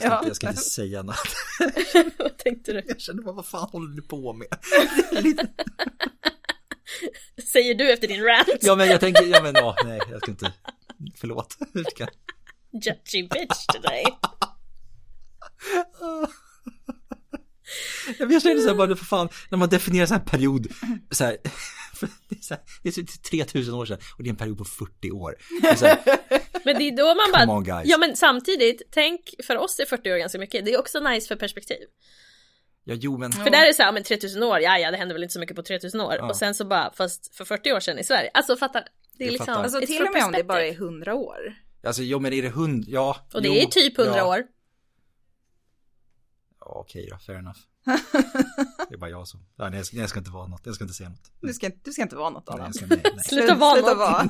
Jag inte, jag ska inte säga något. Vad tänkte du? Jag kände bara, vad fan håller du på med? Säger du efter din rant? Ja men jag tänker, ja men åh, nej jag ska inte, förlåt. Ska... Judgy bitch today. Jag känner så här bara, för fan, när man definierar så här period, så här, det är, så här, det är 3000 år sedan och det är en period på 40 år. Det är så här, Men det är då man bara, on, ja men samtidigt, tänk för oss är 40 år ganska mycket, det är också nice för perspektiv. ja jo men, För där är det så här, men 3000 år, ja ja det händer väl inte så mycket på 3000 år. Ja. Och sen så bara, fast för 40 år sedan i Sverige, alltså fattar, det är Jag liksom, fattar. Alltså till och med om det bara är perspective. 100 år. alltså jo men är det hund, ja. Och det jo, är typ 100 ja. år. Ja okej då, fair enough. Det är bara jag som, nej, jag, ska, jag ska inte vara något, jag ska inte säga något. Du ska, du ska inte vara något Adam. ska, nej, nej. Sluta vara Sluta något. vara.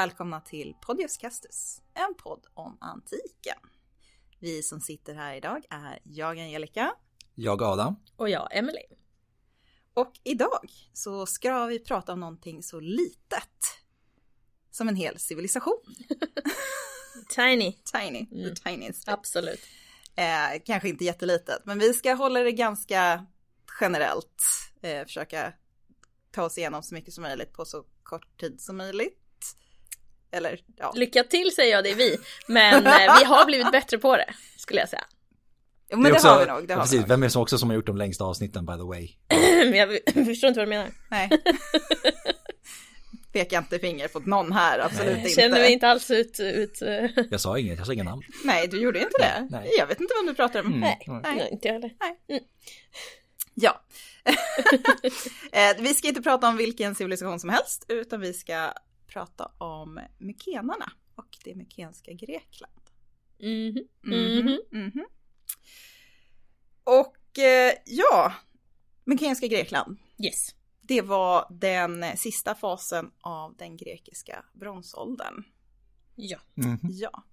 Välkomna till Podius Castus, en podd om antiken. Vi som sitter här idag är jag Angelica Jag Adam, Och jag, Emily. och idag så ska vi prata om någonting så litet som en hel civilisation. Tiny, Tiny, Mm. the tiniest. absolut. Eh, kanske inte jättelitet, men vi ska hålla det ganska generellt. Eh, försöka ta oss igenom så mycket som möjligt på så kort tid som möjligt. Eller ja, Lycka till säger jag, det är vi. Men eh, vi har blivit bättre på det, skulle jag säga. jo, men det, också- har vi nog. Det har precis, vi nog. vem är det som också som har gjort de längsta avsnitten by the way? Jag förstår inte vad du menar. Nej. Peka inte finger på någon här, absolut Nej. inte. Jag känner mig inte alls ut, ut eh, Jag sa inget, jag sa inga namn. Nej, du gjorde inte det. Nej. Jag vet inte vem du pratar om. Mm. Nej, Mm. nej, inte jag heller. Ja. Eh, vi ska inte prata om vilken civilisation som helst, utan vi ska prata om mykenarna och det mykenska Grekland. Mhm. Mhm, Mhm. mhm. Och eh, ja, mykenska Grekland. Yes. Det var den sista fasen av den grekiska bronsåldern. Ja. Mhm. Ja.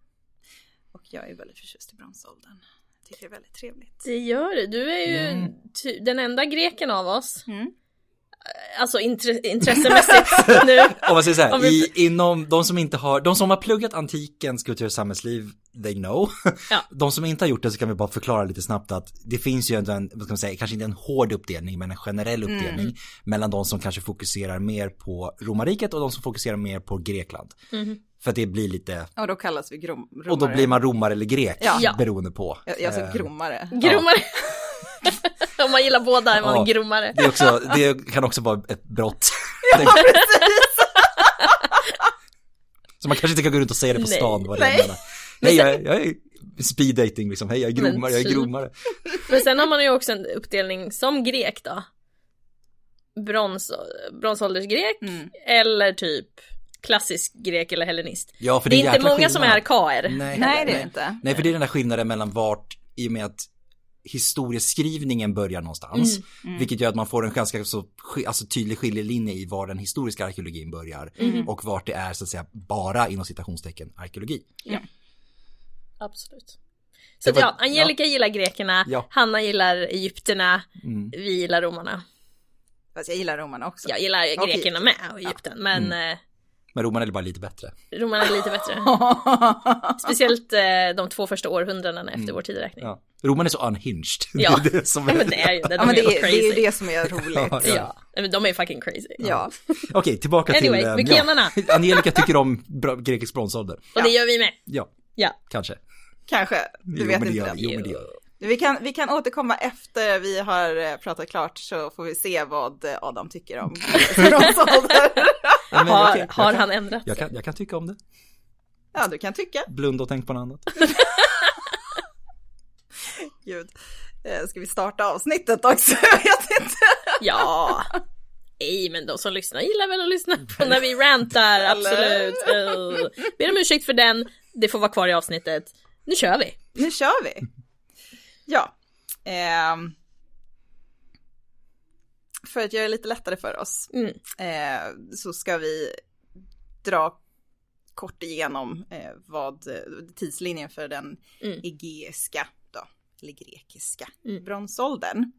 Och jag är väldigt förtjust i bronsåldern. Jag tycker det är väldigt trevligt. Det gör du. Du är ju Mm. ty- den enda greken av oss. Mm. Alltså intre- intressemässigt nu. Om man säger så här, vi- i, inom de som inte har, de som har pluggat antikens kultur och samhällsliv, they know. Ja. De som inte har gjort det så kan vi bara förklara lite snabbt att det finns ju en, vad ska man säga, kanske inte en hård uppdelning men en generell uppdelning mellan de som kanske fokuserar mer på romarriket och de som fokuserar mer på Grekland. Mhm. För att det blir lite, Och då kallas vi grom- romare. och då blir man romare eller grek Ja. Ja. beroende på. Jag, jag sa Eh, grommare. Grommare. Om man gillar båda är man Ja. grommare. Det, är också, det kan också vara ett brott. Så man kanske inte kan gå runt och säga det på Nej. stan vad det Nej. menar. Nej, jag, är- jag är speed dating liksom. Hej, jag är Men grommare, jag är typ. grommare. Men sen har man ju också en uppdelning som grek då. Brons, bronsåldersgrek Mm. eller typ klassisk grek eller hellenist. Ja, för Det är en inte jäkla många som är skillnad. arkaer. Nej, Nej, det är det inte. Nej, för det är den där skillnaden mellan vart, i och med att historieskrivningen börjar någonstans. Mm. Vilket gör att man får en ganska så, alltså, tydlig skiljelinje i var den historiska arkeologin börjar. Mm. Och vart det är så att säga bara inom citationstecken arkeologi. Absolut. Det Så var- ja, Angelica gillar grekerna, Ja. Hanna gillar egypterna, Mm. vi gillar romarna. Fast jag gillar romarna också. Jag gillar grekerna med och Egypten, men eh, Men romarna är bara lite bättre. romarna är lite bättre. Speciellt eh, de två första århundradena efter vår tideräkning. Ja. Romarna är så unhinged. Ja. det är det som Ja, är... men det är ju det, de Ja, men är det, helt är, det crazy. är ju det som är roligt. Ja. Ja, men de är fucking crazy. Ja. Okej, tillbaka Anyway, till... eh, mykenarna. Ja. Angelica tycker om grekisk bronsålder. Och det gör vi med. Ja, Ja. kanske. Kanske. Du Jo, vet inte gör. Jo, men det gör vi. Vi kan, vi kan återkomma efter vi har eh, pratat klart så får vi se vad eh, Adam tycker om bronsålder. Ja, men Har, jag har kan- han ändrat Jag kan, jag kan tycka om det. Ja, du kan tycka. Blunda och tänk på något annat. Gud. Eh, Ska vi starta avsnittet också? Jag vet inte. Ja. Nej, men de som lyssnar gillar väl att lyssna på när vi rantar, absolut. Uh. Ber om ursäkt för den, det får vara kvar i avsnittet. Nu kör vi. Nu kör vi. Ja. ehm. För att göra det lite lättare för oss Mm. eh, så ska vi dra kort igenom eh, vad eh, tidslinjen för den Mm. egeiska då, eller grekiska Mm. bronsåldern.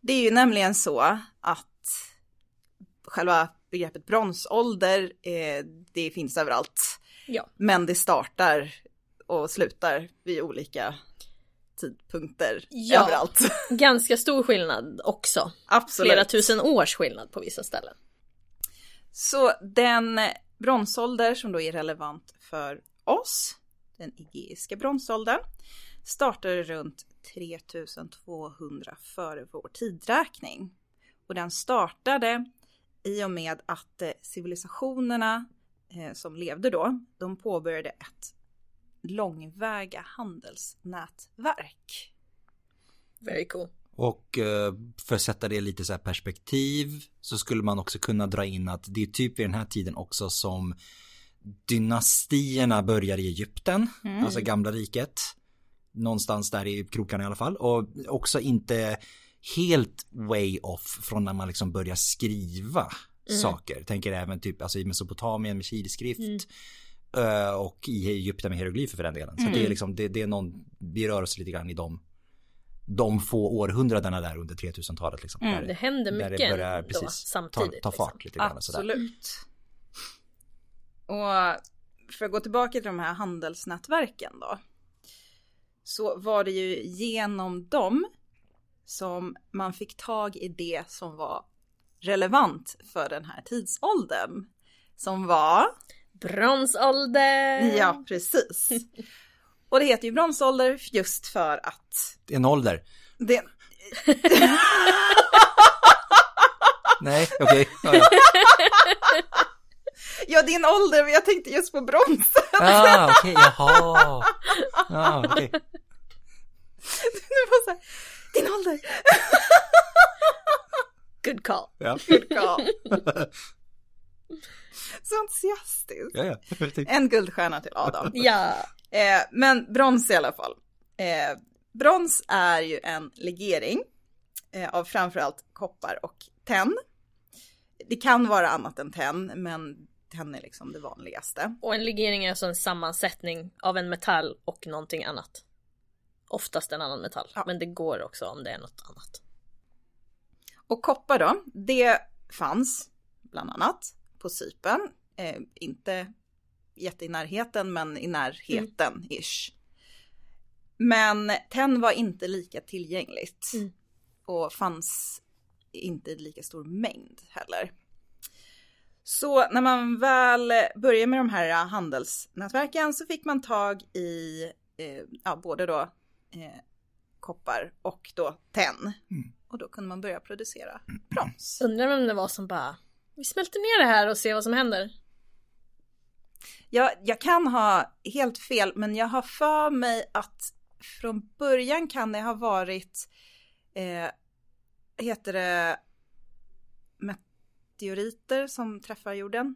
Det är ju nämligen så att själva begreppet bronsålder, eh, det finns överallt. Ja. Men det startar och slutar vid olika tidpunkter Ja. överallt. Ganska stor skillnad också. Absolut. Flera tusen års skillnad på vissa ställen. Så den bronsålder som då är relevant för oss, den egeiska bronsåldern, startade runt 3200 före vår tidräkning. Och den startade i och med att eh, civilisationerna eh, som levde då, de påbörjade ett långväga handelsnätverk. Very cool. Och eh, för att sätta det lite så här perspektiv så skulle man också kunna dra in att det är typ vid den här tiden också som dynastierna börjar i Egypten, alltså gamla riket. Någonstans där i krokarna i alla fall. Och också inte helt way off från när man liksom börjar skriva saker. Tänker även typ alltså i Mesopotamien med kilskrift. eh, Och i Egypten med hieroglyfer för den delen. Så det är liksom, det, det är någon, vi rör oss lite grann i de de få århundradena där under 3000-talet. Liksom, där, Det händer där mycket det börjar då, precis ta, samtidigt. ta fart lite grann. Sådär. Absolut. Och för att gå tillbaka till de här handelsnätverken då. Så var det ju genom dem som man fick tag i det som var relevant för den här tidsåldern. Som var, Bronsålder! ja precis. Och det heter ju bronsålder just för att En ålder? det, Nej, okej. Ja, ja. ja din ålder, men jag tänkte just på brons. Ah, okej, jaha. Ja, okej. Det var så här, din ålder. Good call. Ja, Ja. Så entusiastisk. ja. ja. En guldstjärna till Adam. Ja. Eh, men brons i alla fall. Eh, brons är ju en legering eh, av framförallt koppar och tenn. Det kan vara annat än tenn, men tenn är liksom det vanligaste. Och en legering är alltså en sammansättning av en metall och någonting annat. Oftast en annan metall, Ja. men det går också om det är något annat. Och koppar då, det fanns bland annat på Cypern. Eh, inte jätte i närheten, men i närheten ish. Men tenn var inte lika tillgängligt. Mm. Och fanns inte i lika stor mängd heller. Så när man väl började med de här handelsnätverken så fick man tag i eh, ja, både då eh, koppar och då tenn. Och då kunde man börja producera brons. Undrar vem det var som bara Vi smälter ner det här och ser vad som händer. Jag, jag kan ha helt fel, men jag har för mig att från början kan det ha varit, eh, heter det, meteoriter som träffar jorden?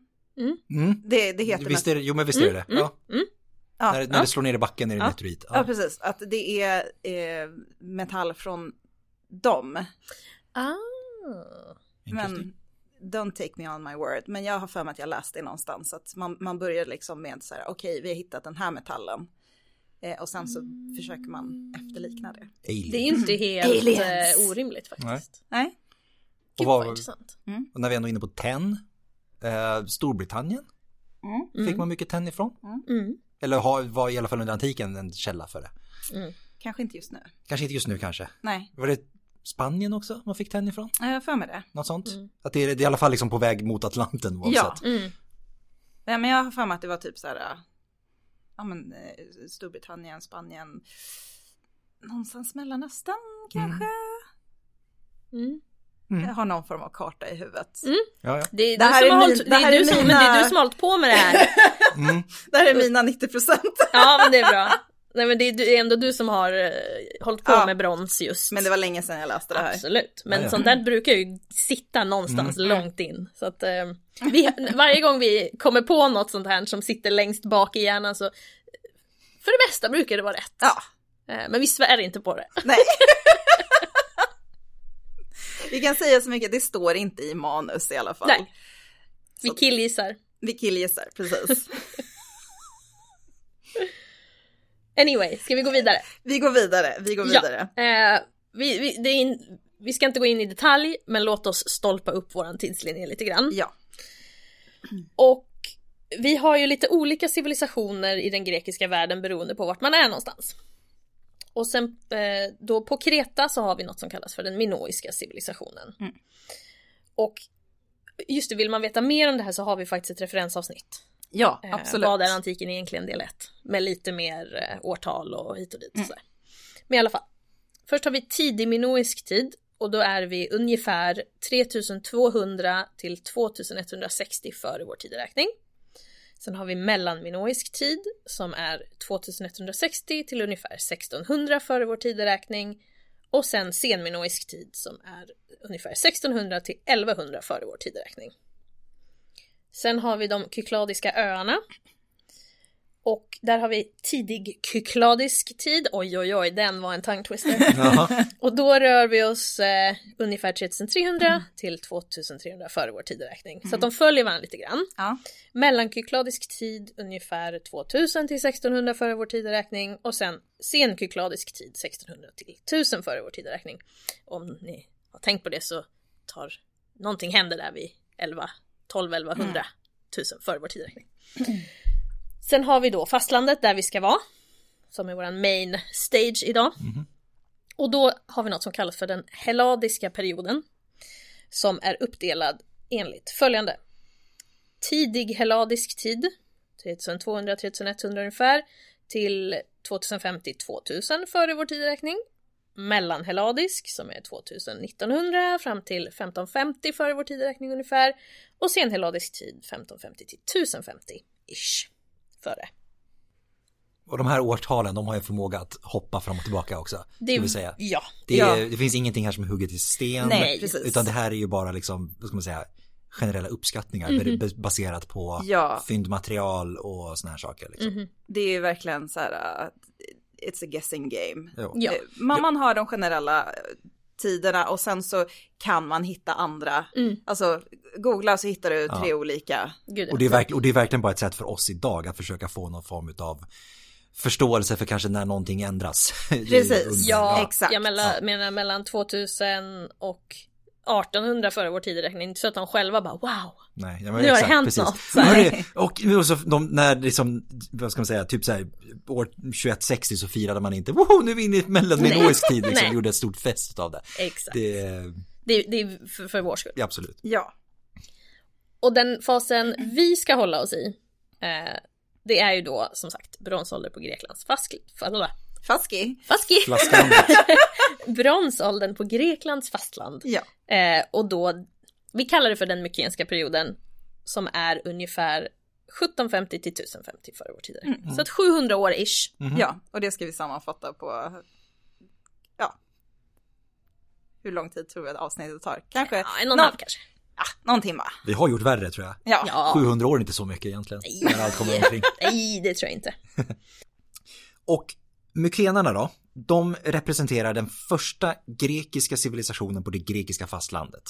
Mm. Det, det heter Visst är det, jo men visst är det det. Ja. Ja, När, när det slår ner i backen är det Ja. meteorit. ja, precis. Att det är eh, metall från dem. Ah. Men don't take me on my word. Men jag har för mig att jag läste det någonstans. Att man, man börjar liksom med så här, okej, vi har hittat den här metallen. Eh, och sen så försöker man efterlikna det. Alien. Det är inte helt Aliens. eh, orimligt faktiskt. Nej, Och Gud vad- vad intressant. Och när vi ändå är inne på tenn. Eh, Storbritannien. Fick man mycket tenn ifrån? Mm. Eller har, var i alla fall under antiken en källa för det. kanske inte just nu. Kanske inte just nu kanske. Nej, Var det Spanien också man fick tenn ifrån? jag för mig det. Något sånt? Att det är, det är i alla fall liksom på väg mot Atlanten oavsett. Ja. Mm. Nej, men jag har för mig att det var typ så här, äh, ja men eh, Storbritannien, Spanien, någonstans Mellanöstern kanske? Mm. Jag har någon form av karta i huvudet. Ja, ja. Det är, Det du här som är har min- hållit, det det här är är du som, men mina- det är du som har hållit på med det här. Mm. Det här är mina 90 procent. Ja men det är bra. Nej men det är, du- det är ändå du som har uh, hållit på Ja. med brons just. Men det var länge sedan jag läste det här. Absolut. Men Ja, ja. sånt där brukar ju sitta någonstans Mm. långt in. Så att eh, vi, varje gång vi kommer på något sånt här som sitter längst bak i hjärnan så för det mesta brukar det vara rätt. Ja, Eh, men vi svär inte på det. nej. Vi kan säga så mycket, det står inte i manus i alla fall. Nej. Vi killgissar. Vi killgissar, precis. Anyway, ska vi gå vidare? Vi går vidare, vi går vidare. Ja, eh, vi, vi, in, vi ska inte gå in i detalj, men låt oss stolpa upp våran tidslinje lite grann. Ja. Och vi har ju lite olika civilisationer i den grekiska världen beroende på vart man är någonstans. Och sen eh, då på Kreta så har vi något som kallas för den minoiska civilisationen. Mm. Och just det, vill man veta mer om det här så har vi faktiskt ett referensavsnitt. Ja, Eh, absolut. Vad är antiken egentligen del 1? Med lite mer eh, årtal och hit och dit. Och Mm. Men i alla fall. Först har vi tidig minoisk tid och då är vi ungefär 3200 till 2160 före vår tideräkning. Sen har vi mellanminoisk tid som är 2160 till ungefär 1600 före vår tideräkning. Och sen senminoisk tid som är ungefär 1600 till 1100 före vår tideräkning. Sen har vi de kykladiska öarna. Och där har vi tidig kykladisk tid. Oj, oj, oj, den var en tongue twister. Och då rör vi oss eh, ungefär 3300 till 2300 före vår tideräkning. Så att de följer varandra lite grann. Ja. Mellankykladisk tid ungefär 2000 till 1600 före vår tideräkning. Och sen senkykladisk tid 1600 till 1000 före vår tideräkning. Om ni har tänkt på det så tar någonting händer där vid 11, 12, 1100, 1000 före vår tideräkning. Sen har vi då fastlandet där vi ska vara. Som är våran main stage idag. Och då har vi något som kallas för den helladiska perioden. Som är uppdelad enligt följande. Tidig helladisk tid, 3200-3100 ungefär, till 2050-2000 före vår tideräkning. Mellanhelladisk som är 2000-1900 fram till 1550 före vår tideräkning ungefär. Och senhelladisk tid 1550 till 1050-ish före. Och de här årtalen, de har ju förmåga att hoppa fram och tillbaka också. Det, ska vi säga. Ja, Det, är, Ja. det finns ingenting här som är hugget i sten. Nej. Utan det här är ju bara liksom, vad ska man säga, generella uppskattningar Mhm. b- baserat på Ja. fyndmaterial och såna här saker. Liksom. Mhm. Det är ju verkligen så här, it's a guessing game. Jo. ja. Eh, Man, man har de generella eh, tiderna och sen så kan man hitta andra. Mm. Alltså googla så hittar du Ja. tre olika. Gud, Och, det är verk, och det är verkligen bara ett sätt för oss idag att försöka få någon form av förståelse för kanske när någonting ändras. Precis. under- Ja, exakt. jag menar, Ja. menar mellan 2000 och 1800 före vår tideräkning. Inte så att de själva bara wow. Nej, ja, Nu har det exakt, hänt precis. något, så och nu så, de, när liksom, vad ska man säga, typ så här, år 2160 så firade man inte, woho, nu är vi inne i mellanminoisk tid liksom, Nej. gjorde ett stort fest av det. Exakt. Det, Det, det är för, för vår skull. ja, absolut. Ja. Och den fasen vi ska hålla oss i. Eh, det är ju då som sagt bronsålder på Greklands fast, fast, Faski. Faski! Bronsåldern på Greklands fastland. Ja. Eh, och då, vi kallar det för den mykenska perioden. Som är ungefär 1750 till 1050 före vår tideräkning. Så att 700 år ish. Mhm. Ja, och det ska vi sammanfatta på, ja. Hur lång tid tror vi att avsnittet tar? Kanske Ja, en och en någon, halv kanske. ah, någon timme. Vi har gjort värre tror jag. Ja. Ja. 700 år är inte så mycket egentligen. När allt kommer omkring. Nej, det tror jag inte. Och mykenarna då, de representerar den första grekiska civilisationen på det grekiska fastlandet.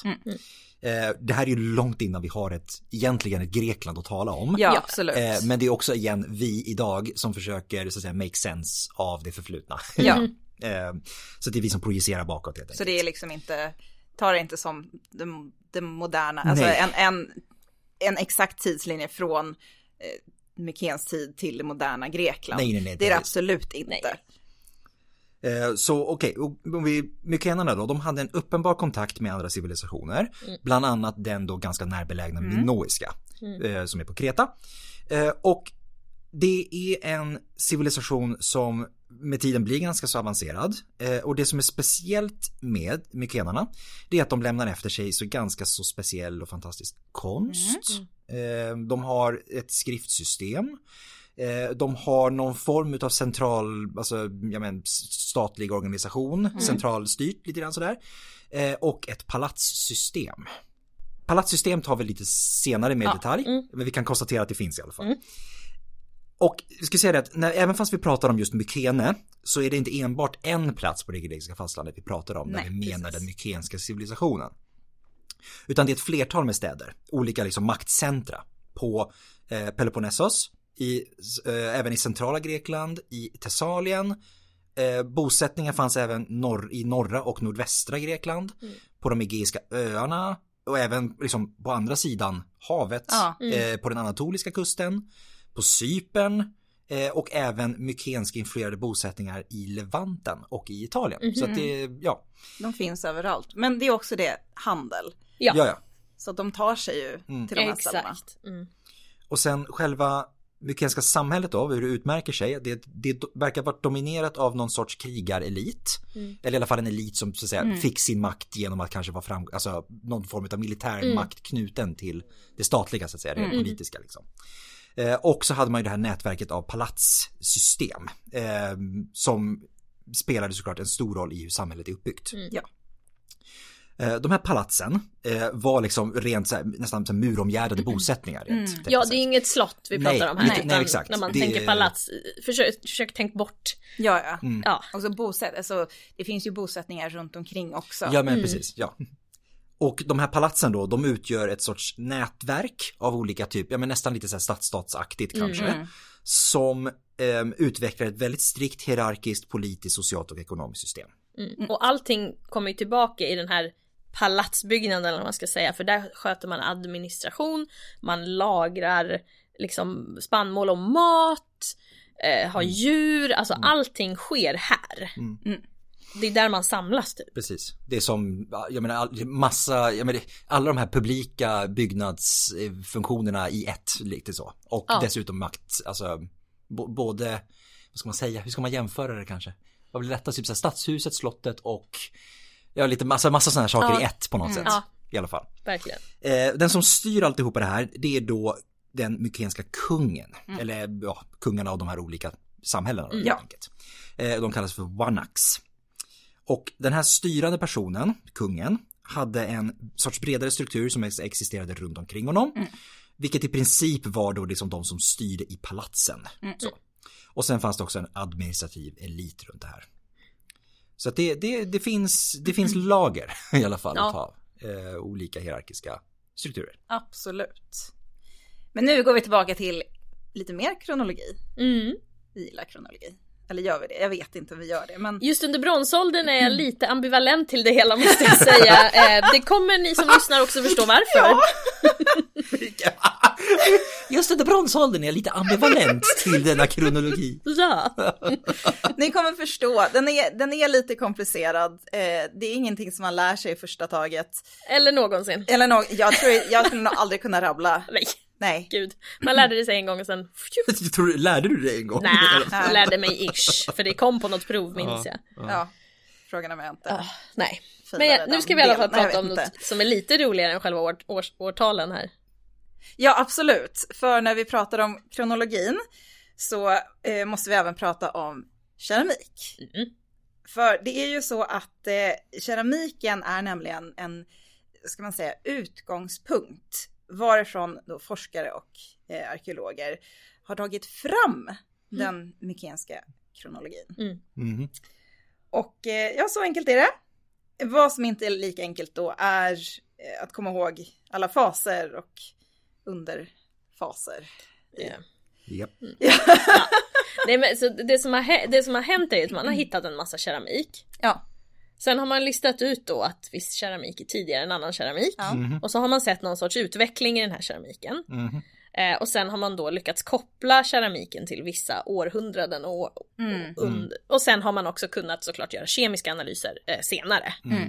Eh, Det här är ju långt innan vi har ett, egentligen ett Grekland att tala om. Ja, absolut. Eh, Men det är också igen vi idag som försöker så att säga make sense av det förflutna. Ja, Eh, Så det är vi som projicerar bakåt helt enkelt. så det är liksom inte, ta det inte som det, det moderna, alltså Nej. en, en, en exakt tidslinje från Mykens tid till det moderna Grekland. Nej, nej, nej, det är det absolut inte. Nej. Eh, Så okej, vi, mykenarna då, de hade en uppenbar kontakt med andra civilisationer. Bland annat den då ganska närbelägna minoiska, eh, som är på Kreta. Eh, Och det är en civilisation som med tiden blir ganska så avancerad. Eh, Och det som är speciellt med mykenarna, det är att de lämnar efter sig så ganska så speciell och fantastisk konst. Eh, De har ett skriftsystem. Eh, De har någon form av central, alltså jag men, statlig organisation, centralstyrt lite grann sådär. Eh, Och ett palatssystem. Palatssystem tar vi lite senare med Ja, detalj, mm. men vi kan konstatera att det finns i alla fall. och vi ska säga det att när, även fast vi pratar om just Mykene så är det inte enbart en plats på det grekiska fastlandet vi pratar om när Nej, vi menar precis. den mykenska civilisationen. Utan det är ett flertal med städer, olika liksom maktcentra på eh, Peloponnesos, i, eh, även i centrala Grekland, i Thessalien. Eh, bosättningar fanns även norr, i norra och nordvästra Grekland, på de Egeiska öarna och även liksom på andra sidan havet, Ja. eh, på den anatoliska kusten, på Cypern och även mykenska influerade bosättningar i Levanten och i Italien. Så att det, ja, De finns överallt. Men det är också det, handel. Ja, ja, ja. Så att de tar sig ju till de här ställena. exakt. Mm. Och sen själva mykenska samhället då, hur det utmärker sig, det, det verkar vara dominerat av någon sorts krigarelit. Eller i alla fall en elit som så att säga fick sin makt genom att kanske vara fram, alltså någon form av militär makt knuten till det statliga så att säga, det politiska liksom. Eh, och så hade man ju det här nätverket av palatssystem eh, som spelade såklart en stor roll i hur samhället är uppbyggt. Ja. Eh, De här palatsen eh, var liksom rent så här, nästan så här muromgärdade bosättningar. Rent tekniskt Ja, det är inget slott vi Nej, pratar om här. nej, utan nej, exakt. När man Det tänker är- palats, försök, försök tänk bort. Ja, ja. Mm. Ja, Och så bosätt, alltså, det finns ju bosättningar runt omkring också. Ja men precis, ja. Och de här palatsen då, de utgör ett sorts nätverk av olika typ, ja men nästan lite så här stadsstatsaktigt kanske. Som ehm, utvecklar ett väldigt strikt hierarkiskt politiskt, socialt och ekonomiskt system. mm. och allting kommer ju tillbaka i den här palatsbyggnaden eller vad man ska säga. För där sköter man administration, man lagrar liksom spannmål och mat, eh, har djur, alltså allting sker här. Mm. Det är där man samlas typ. Precis. Det är som, jag menar, massa, jag menar, alla de här publika byggnadsfunktionerna i ett, lite så. Och Ja. dessutom makt, alltså, både, vad ska man säga, hur ska man jämföra det kanske? Vad blir lättast, typ så här, stadshuset, slottet och, ja lite massa, massa sådana här saker Ja. i ett på något sätt. Ja. I alla fall. Verkligen. Eh, den som styr alltihopa det här, det är då den mykenska kungen. Eller ja, kungarna av de här olika samhällena. Mm. Ja. Eh, de kallas för wanaks. Och den här styrande personen, kungen, hade en sorts bredare struktur som ex- existerade runt omkring honom. Vilket i princip var då liksom de som styrde i palatsen. Så. Och sen fanns det också en administrativ elit runt det här. Så att det, det, det, finns, det finns lager i alla fall Ja. utav eh, olika hierarkiska strukturer. Absolut. Men nu går vi tillbaka till lite mer kronologi. Mm. Vi gillar kronologi. Eller gör vi det? Jag vet inte om vi gör det. Men Just under bronsåldern är jag lite ambivalent till det hela måste jag säga. Eh, det kommer ni som lyssnar också förstå varför. Just under bronsåldern är jag lite ambivalent till denna kronologi. Ja. ni kommer förstå. Den är, den är lite komplicerad. Eh, det är ingenting som man lär sig i första taget. Eller någonsin. Eller något, jag tror jag skulle nog aldrig kunna rabbla. Nej, Nej. gud. Man lärde det sig en gång och sen... Jag tror, lärde du det en gång? Nej, jag lärde mig ish. För det kom på något prov minns jag. Ja. Frågan om jag inte. Ah, nej. Men ja, nu ska vi i alla fall. Nej, prata om något som är lite roligare än själva år, års, årtalen här. Ja, absolut. För när vi pratar om kronologin så eh, måste vi även prata om keramik. Mm. För det är ju så att eh, keramiken är nämligen en, ska man säga, utgångspunkt varifrån då forskare och eh, arkeologer har tagit fram den mykenska kronologin. Mhm. Och eh, ja, så enkelt är det. Vad som inte är lika enkelt då är eh, att komma ihåg alla faser och underfaser. Ja. Japp. Nej, men, så det, som har, det som har hänt är att man har hittat en massa keramik. Ja, Sen har man listat ut då att viss keramik är tidigare än annan keramik. Ja. Och så har man sett någon sorts utveckling i den här keramiken. Mhm. Eh, och sen har man då lyckats koppla keramiken till vissa århundraden och, Mm. och, und- och sen har man också kunnat såklart göra kemiska analyser eh, senare. Mm.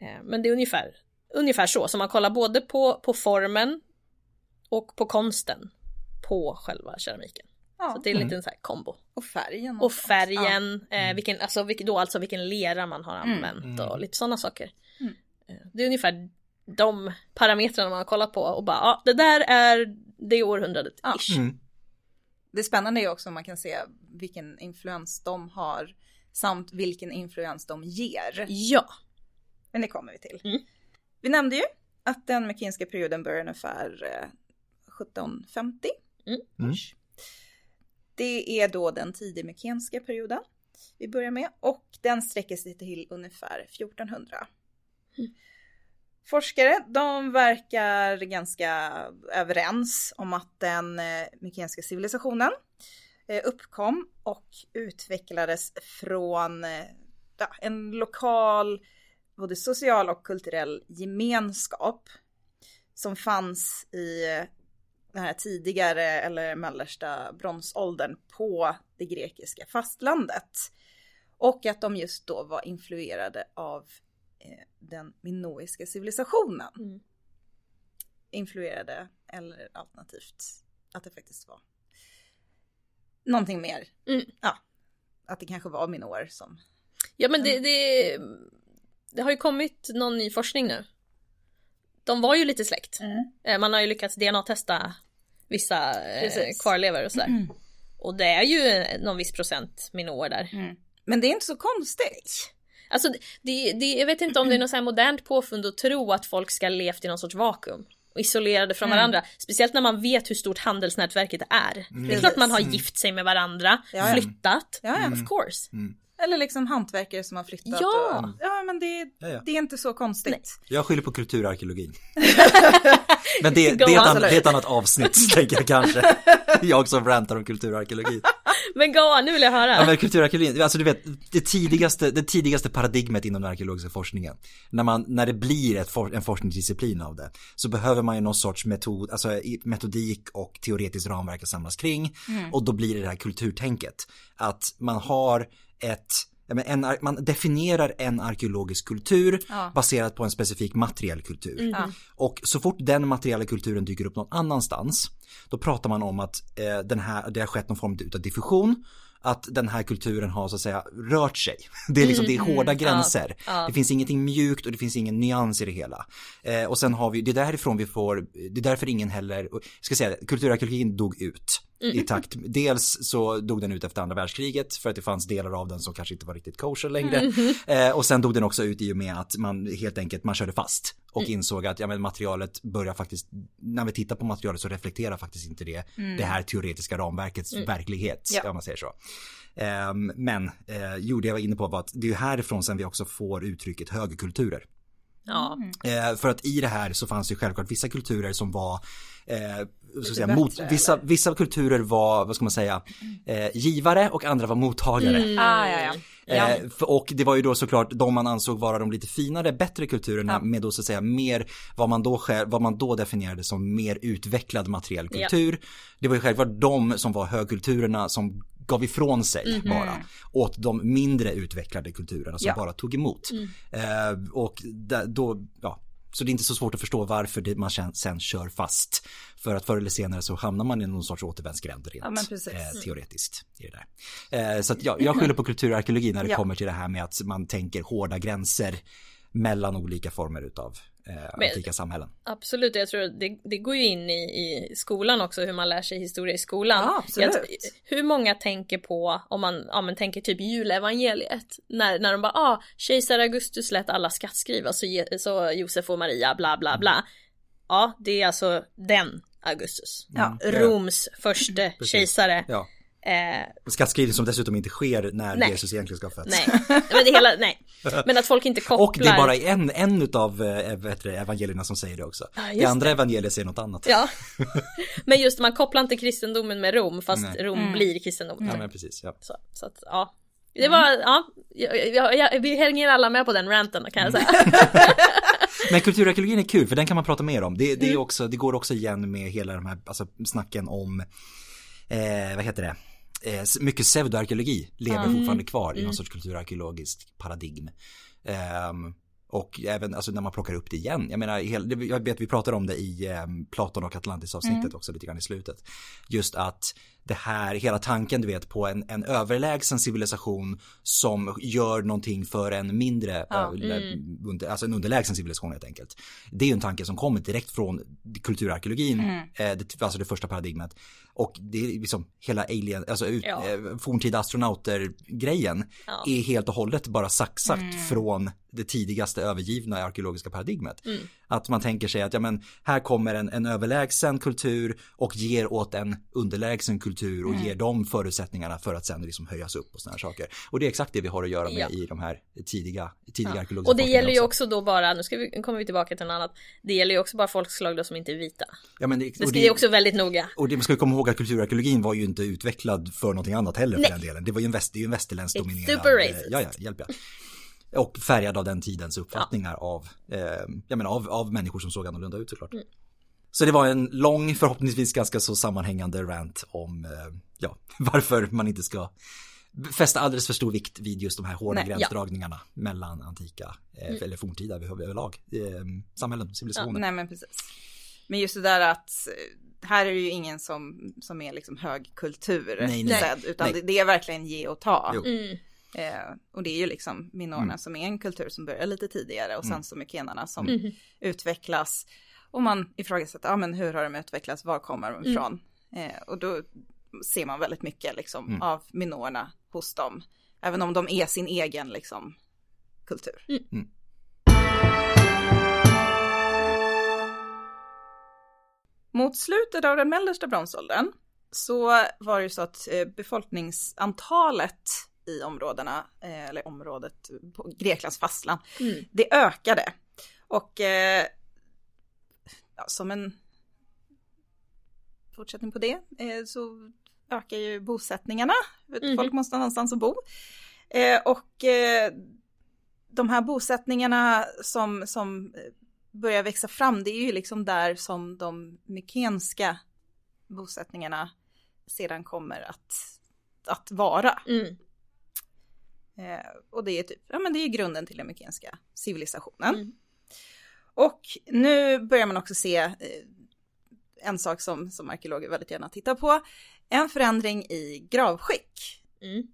Eh, men det är ungefär, ungefär så, så man kollar både på, på formen och på konsten på själva keramiken. Ja. Så det är en liten så här kombo. och färgen. Och färgen, eh, vilken, alltså, vilken, då alltså vilken lera man har använt och lite sådana saker. Mm. Eh, Det är ungefär de parametrarna man har kollat på och bara ja, det där är det århundradet Ja. ish. Mm. Det spännande är också om man kan se vilken influens de har samt vilken influens de ger. Ja. Men det kommer vi till. Mm. Vi nämnde ju att den mykenska perioden börjar ungefär eh, 1750. Mm. Det är då den tidigmykenska perioden vi börjar med och den sträcker sig till ungefär 1400. Mm. Forskare, de verkar ganska överens om att den eh, mykenska civilisationen eh, uppkom och utvecklades från eh, en lokal både social och kulturell gemenskap som fanns i den här tidigare eller mellersta bronsåldern på det grekiska fastlandet. Och att de just då var influerade av eh, den minoiska civilisationen. Mm. Influerade eller alternativt att det faktiskt var någonting mer. Mm. Ja, att det kanske var minoer som... Ja men det, det, det har ju kommit någon ny forskning nu. De var ju lite släkt. Eh, Man har ju lyckats DNA-testa vissa eh, Precis. kvarlevor och sådär. Och det är ju någon viss procent minoer där. Men det är inte så konstigt. Alltså det, det, jag vet inte om det är något så här modernt påfund att tro att folk ska ha levt i någon sorts vakuum. Och isolerade från varandra. Speciellt när man vet hur stort handelsnätverket är. Det är klart man har gift sig med varandra, flyttat. Of course. Eller liksom hantverkare som har flyttat. Ja. Och, ja men det, Ja, ja. det är inte så konstigt. Jag skyller på kulturarkeologin. Men det, det, är annat, det är ett annat avsnitt, tänker jag kanske. Jag som rantar om kulturarkeologi. Men gå, nu vill jag höra. Ja men kulturarkeologin, alltså du vet, det tidigaste, det tidigaste paradigmet inom den arkeologiska forskningen. När man, när det blir ett for, en forskningsdisciplin av det, så behöver man ju någon sorts metod, alltså metodik och teoretiskt ramverk att samlas kring. Och då blir det det här kulturtänket. Att man har ett ja, en, man definierar en arkeologisk kultur Ja. baserat på en specifik materiell kultur. Mm. Och så fort den materiella kulturen dyker upp någon annanstans, då pratar man om att eh, den här, det har skett någon form av diffusion, att den här kulturen har så att säga rört sig. Det är liksom, det är hårda gränser. ja. Det finns ingenting mjukt och det finns ingen nyans i det hela. Eh, och sen har vi, det är därifrån vi får, det är därför ingen heller, ska säga, kulturarkeologin dog ut. I takt, dels så dog den ut efter andra världskriget för att det fanns delar av den som kanske inte var riktigt kosher längre. Eh, och sen dog den också ut i och med att man helt enkelt, man körde fast och insåg att ja, men materialet börjar faktiskt, när vi tittar på materialet så reflekterar faktiskt inte det det här teoretiska ramverkets verklighet, Ja. om man säger så. Ehm, men eh, jo, det jag var inne på var att det är ju härifrån sen vi också får uttrycket högerkulturer. Ja. Eh, för att i det här så fanns det ju självklart vissa kulturer som var eh, så att säga, bättre, mot, vissa, vissa kulturer var, vad ska man säga, eh, givare och andra var mottagare. Ah, ja, ja. ja. Eh, för- och det var ju då såklart de man ansåg vara de lite finare, bättre kulturerna med då så att säga mer vad man då, själv, vad man då definierade som mer utvecklad materiell Ja. kultur. Det var ju självklart de som var högkulturerna som gav ifrån sig bara åt de mindre utvecklade kulturerna som Ja. bara tog emot. Eh, och då, ja, så det är inte så svårt att förstå varför det, man sen, kör fast. För att förr eller senare så hamnar man i någon sorts återvändsgränd rent Ja, eh, teoretiskt. I det där. Eh, så att jag, jag skyller på kulturarkeologi när det Ja. kommer till det här med att man tänker hårda gränser mellan olika former utav eh, Men- antika samhällen. Absolut, jag tror det, det går ju in i, i skolan också hur man lär sig historia i skolan. Ja, absolut. Jag- hur många tänker på, om man ja, men tänker typ julevangeliet, när, när de bara ah, kejsar Augustus lät alla skattskriva så, så Josef och Maria bla bla bla. Ja, det är alltså den Augustus. Ja. Roms första kejsare. Ja. Eh, Skattskrivning som dessutom inte sker när Nej. Jesus egentligen ska fötts. nej, men det hela, nej. Men att folk inte kopplar. Och det är bara en, en utav eh, det, evangelierna som säger det också. Ja, det andra evangeliet säger något annat. Ja. Men just man kopplar inte kristendomen med Rom fast Nej. Rom blir kristendom. Ja, men precis. Ja. Så, så att, ja. Det var, ja, jag, jag, jag, vi hänger alla med på den ranten kan jag säga. Men kulturarkeologin är kul för den kan man prata mer om. Det, det, är Mm. också, det går också igen med hela de här alltså, snacken om, eh, vad heter det, eh, mycket pseudoarkeologi lever Mm. fortfarande kvar i någon sorts kulturarkeologiskt paradigm. Ehm, och även alltså, när man plockar upp det igen. Jag menar, jag vet vi pratade om det i um, Platon och Atlantis avsnittet också lite grann i slutet. Just att det här, hela tanken du vet på en, en överlägsen civilisation som gör någonting för en mindre, Ja. ö- under, alltså en underlägsen civilisation helt enkelt. Det är ju en tanke som kommer direkt från kulturarkeologin, Mm. eh, det, alltså det första paradigmet. Och det är liksom hela alien, alltså ut, Ja. eh, forntida astronauter-grejen Ja. är helt och hållet bara saxat Mm. från det tidigaste övergivna arkeologiska paradigmet. Mm. Att man tänker sig att ja, men här kommer en, en överlägsen kultur och ger åt en underlägsen kultur och Mm. ger dem förutsättningarna för att sen liksom höjas upp och sådana saker. Och det är exakt det vi har att göra med Ja. i de här tidiga, tidiga arkeologiska Och det gäller ju också då bara, nu ska vi, kommer vi tillbaka till något annat. Det gäller ju också bara folkslag då som inte är vita. Ja, men det, Det ska ju också väldigt noga. Och det man ska komma ihåg att kulturarkeologin var ju inte utvecklad för någonting annat heller för Nej. den delen. Det var ju en, väst, det är ju en västerländsk dominerad. super racist. Ja, ja, hjälp ja. Och färgad av den tidens uppfattningar av, eh, jag menar, av, av människor som såg annorlunda ut såklart. Mm. Så det var en lång, förhoppningsvis ganska så sammanhängande rant om, eh, ja, varför man inte ska fästa alldeles för stor vikt vid just de här hårda Nej, ja. gränsdragningarna mellan antika, eh, eller forntida över- överlag, eh, samhällen, civilisationer. Nej men precis. Men just det där att eh, här är det ju ingen som, som är liksom högkultur Nej, nej. sedd, utan Nej. Det, det är verkligen ge och ta. Jo. Mm. Eh, och det är ju liksom minorerna Mm. som är en kultur som börjar lite tidigare och sen Mm. så mykenerna som Mhm. utvecklas. Och man ifrågasätter, ja men hur har de utvecklats, var kommer Mm. de ifrån? Eh, och då ser man väldigt mycket liksom Mm. av minorerna hos dem. Även om de är sin egen liksom kultur. Mm. Mot slutet av den mellersta bronsåldern så var det ju så att eh, befolkningsantalet i områdena, eh, eller området på Greklands fastland, Mm. det ökade. Och eh, ja, som en fortsättning på det eh, så ökar ju bosättningarna. Mhm. Folk måste någonstans att bo. Eh, och eh, de här bosättningarna som, som eh, börjar växa fram, det är ju liksom där som de mykenska bosättningarna sedan kommer att, att vara. Mm. Eh, och det är typ, ja men det är grunden till den mykenska civilisationen. Mm. Och nu börjar man också se eh, en sak som, som arkeologer väldigt gärna tittar på, en förändring i gravskick. Mm.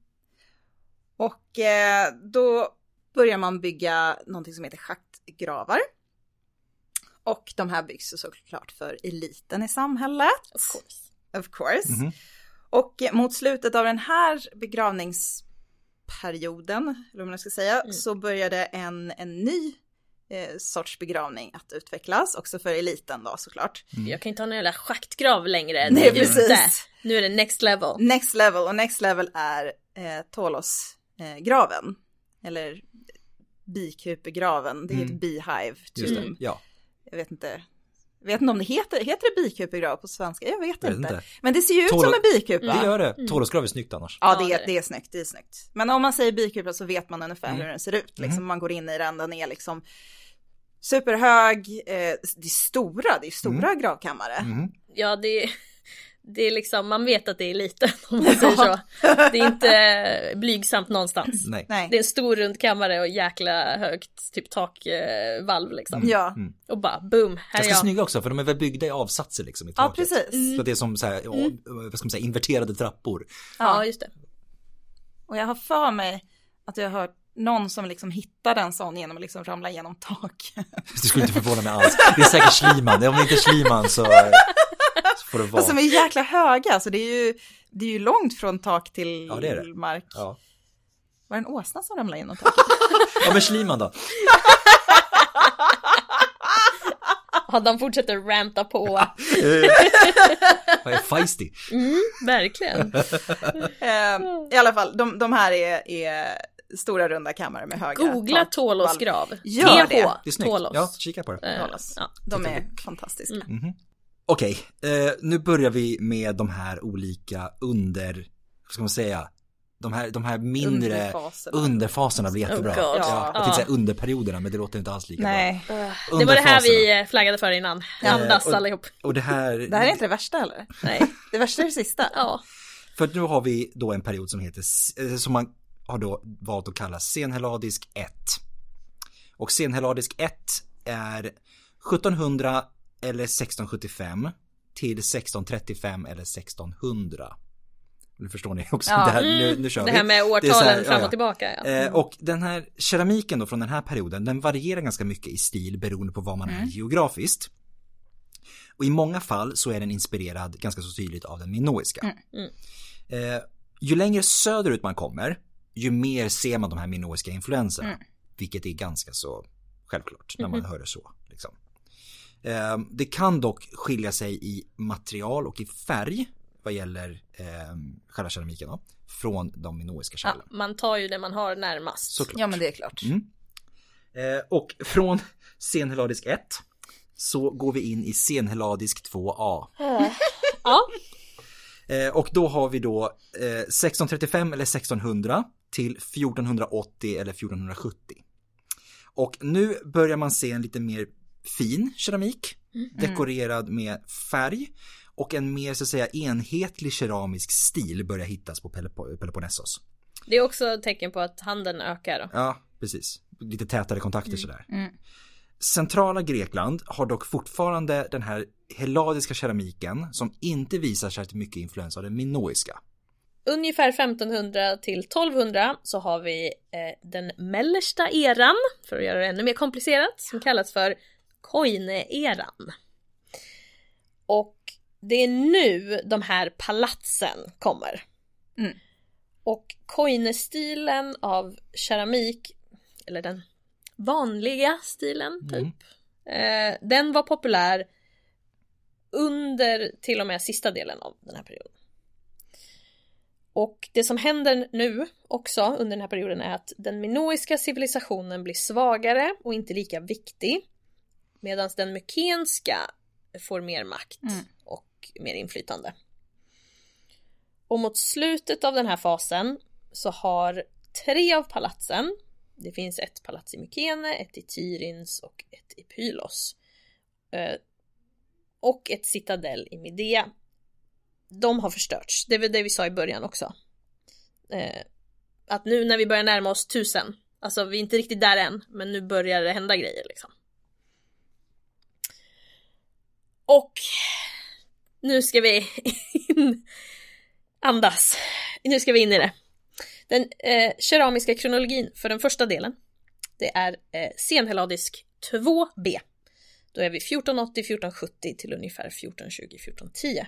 Och eh, då börjar man bygga någonting som heter schaktgravar. Och de här byggs såklart för eliten i samhället. Of course. Of course. Mhm. Och eh, mot slutet av den här begravningsperioden, eller vad man ska säga, Mm. så började en, en ny eh, sorts begravning att utvecklas, också för eliten då såklart. Jag kan inte ha någon jävla schaktgrav längre. Nej, precis. ute. Nu är det next level. Next level, och next level är eh, Tolos-graven. eller bikupegraven, det är Mm. ett beehive. Just det, tomb. ja. Jag vet inte. Jag vet inte om det heter, heter det bikupegrav på svenska? Jag vet, Jag vet inte. inte. Men det ser ju ut Tål- som en bikupa. Det gör det. Mm. Tårosgrav är snyggt annars. Ja, det är, det. är snyggt, det är snyggt. Men om man säger bikupa så vet man ungefär Mm. hur den ser ut. Liksom, Mhm. Man går in i den, den är liksom superhög, eh, det är stora, det är stora gravkammare. Mhm. Ja, det är, det är liksom, man vet att det är lite om man säger så. Det är inte blygsamt någonstans. Nej. Det är en stor rund kammare och jäkla högt typ takvalv liksom. Ja, Mm. Och bara boom, här är Ganska jag. snygga också för de är väl byggda i avsatser liksom i ja taket. precis. Så det är som så här, ja, vad ska man säga, inverterade trappor. Ja, just det. Och jag har för mig att jag har hört någon som liksom hittade en sån genom att liksom ramla genom tak. Det skulle inte förvåna mig alls. Det är säkert Schliemann. Om det inte är eh, så får det vara. Och som är jäkla höga, så det är ju, det är ju långt från tak till Ja, det är det. mark. Ja. Var det en åsna som ramlade genom taket? ja, men Schliemann då? Adam fortsätter ranta på. Vad är feisty? Mm, verkligen. Eh, I alla fall, de, de här är, är stora runda kammare med höga Googla valv. grav. Gör det. Det är snyggt. Tolos. Ja, kika på det. Ja. De är fantastiska. Mm. Okej, eh, nu börjar vi med de här olika under, vad ska man säga, de här, de här mindre Underfaserna. underfaserna blir jättebra. Oh God. ja, Ja. jag tänkte säga underperioderna men det låter inte alls lika Nej, Det var det här vi eh, flaggade för innan. Andas och- allihop. bra. Och det här, det här är inte det värsta eller? Nej. Det värsta är det sista. Ja. för nu har vi då en period som heter, eh, som man har då valt att kalla senhelladisk 1. Och senhelladisk 1 är 1700 eller 1675 till 1635 eller 1600. Nu förstår ni också, Ja. det här, nu, nu kör Det här med årtalen här, fram ja, ja. och tillbaka. Ja. Eh, och den här keramiken då från den här perioden, den varierar ganska mycket i stil beroende på var man är geografiskt. Och i många fall så är den inspirerad ganska så tydligt av den minoiska. Mm. Eh, ju längre söderut man kommer, ju mer ser man de här minoiska influenserna. Mm. Vilket är ganska så självklart när man hör det så. Liksom. Eh, det kan dock skilja sig i material och i färg vad gäller eh, själva keramiken då, från de minoiska Ja, kärlen. man tar ju det man har närmast. Såklart. Ja men det är klart. Mm. Eh, och från senhelladisk 1 så går vi in i senhelladisk 2a. Ja, Eh, och då har vi då eh, 1635 eller 1600 till 1480 eller 1470. Och nu börjar man se en lite mer fin keramik dekorerad med färg och en mer så att säga enhetlig keramisk stil börjar hittas på Pelop- Peloponnesos. det är också ett tecken på att handeln ökar. Då. Ja, precis. Lite tätare kontakter sådär. Centrala Grekland har dock fortfarande den här helladiska keramiken som inte visar till mycket influens av den minoiska. Ungefär 1500 till 1200 så har vi eh, den mellersta eran, för att göra det ännu mer komplicerat, som kallas för Koine-eran. Och det är nu de här palatsen kommer. Mm. Och Koine-stilen av keramik, eller den vanliga stilen typ, eh, den var populär under till och med sista delen av den här perioden. Och det som händer nu också under den här perioden är att den minoiska civilisationen blir svagare och inte lika viktig. Medan den mykenska får mer makt Mm. och mer inflytande. Och mot slutet av den här fasen så har tre av palatsen, det finns ett palats i Mykene, ett i Tyrins och ett i Pylos. eh, Och ett citadell i Midea de har förstörts. Det väl det vi sa i början också. Eh, att nu när vi börjar närma oss tusen, alltså vi är inte riktigt där än, men nu börjar det hända grejer liksom. Och nu ska vi in, andas. Nu ska vi in i det. Den eh, keramiska kronologin för den första delen, det är eh, senheladisk 2b. Då är vi 1480-1470 till ungefär 1420-1410.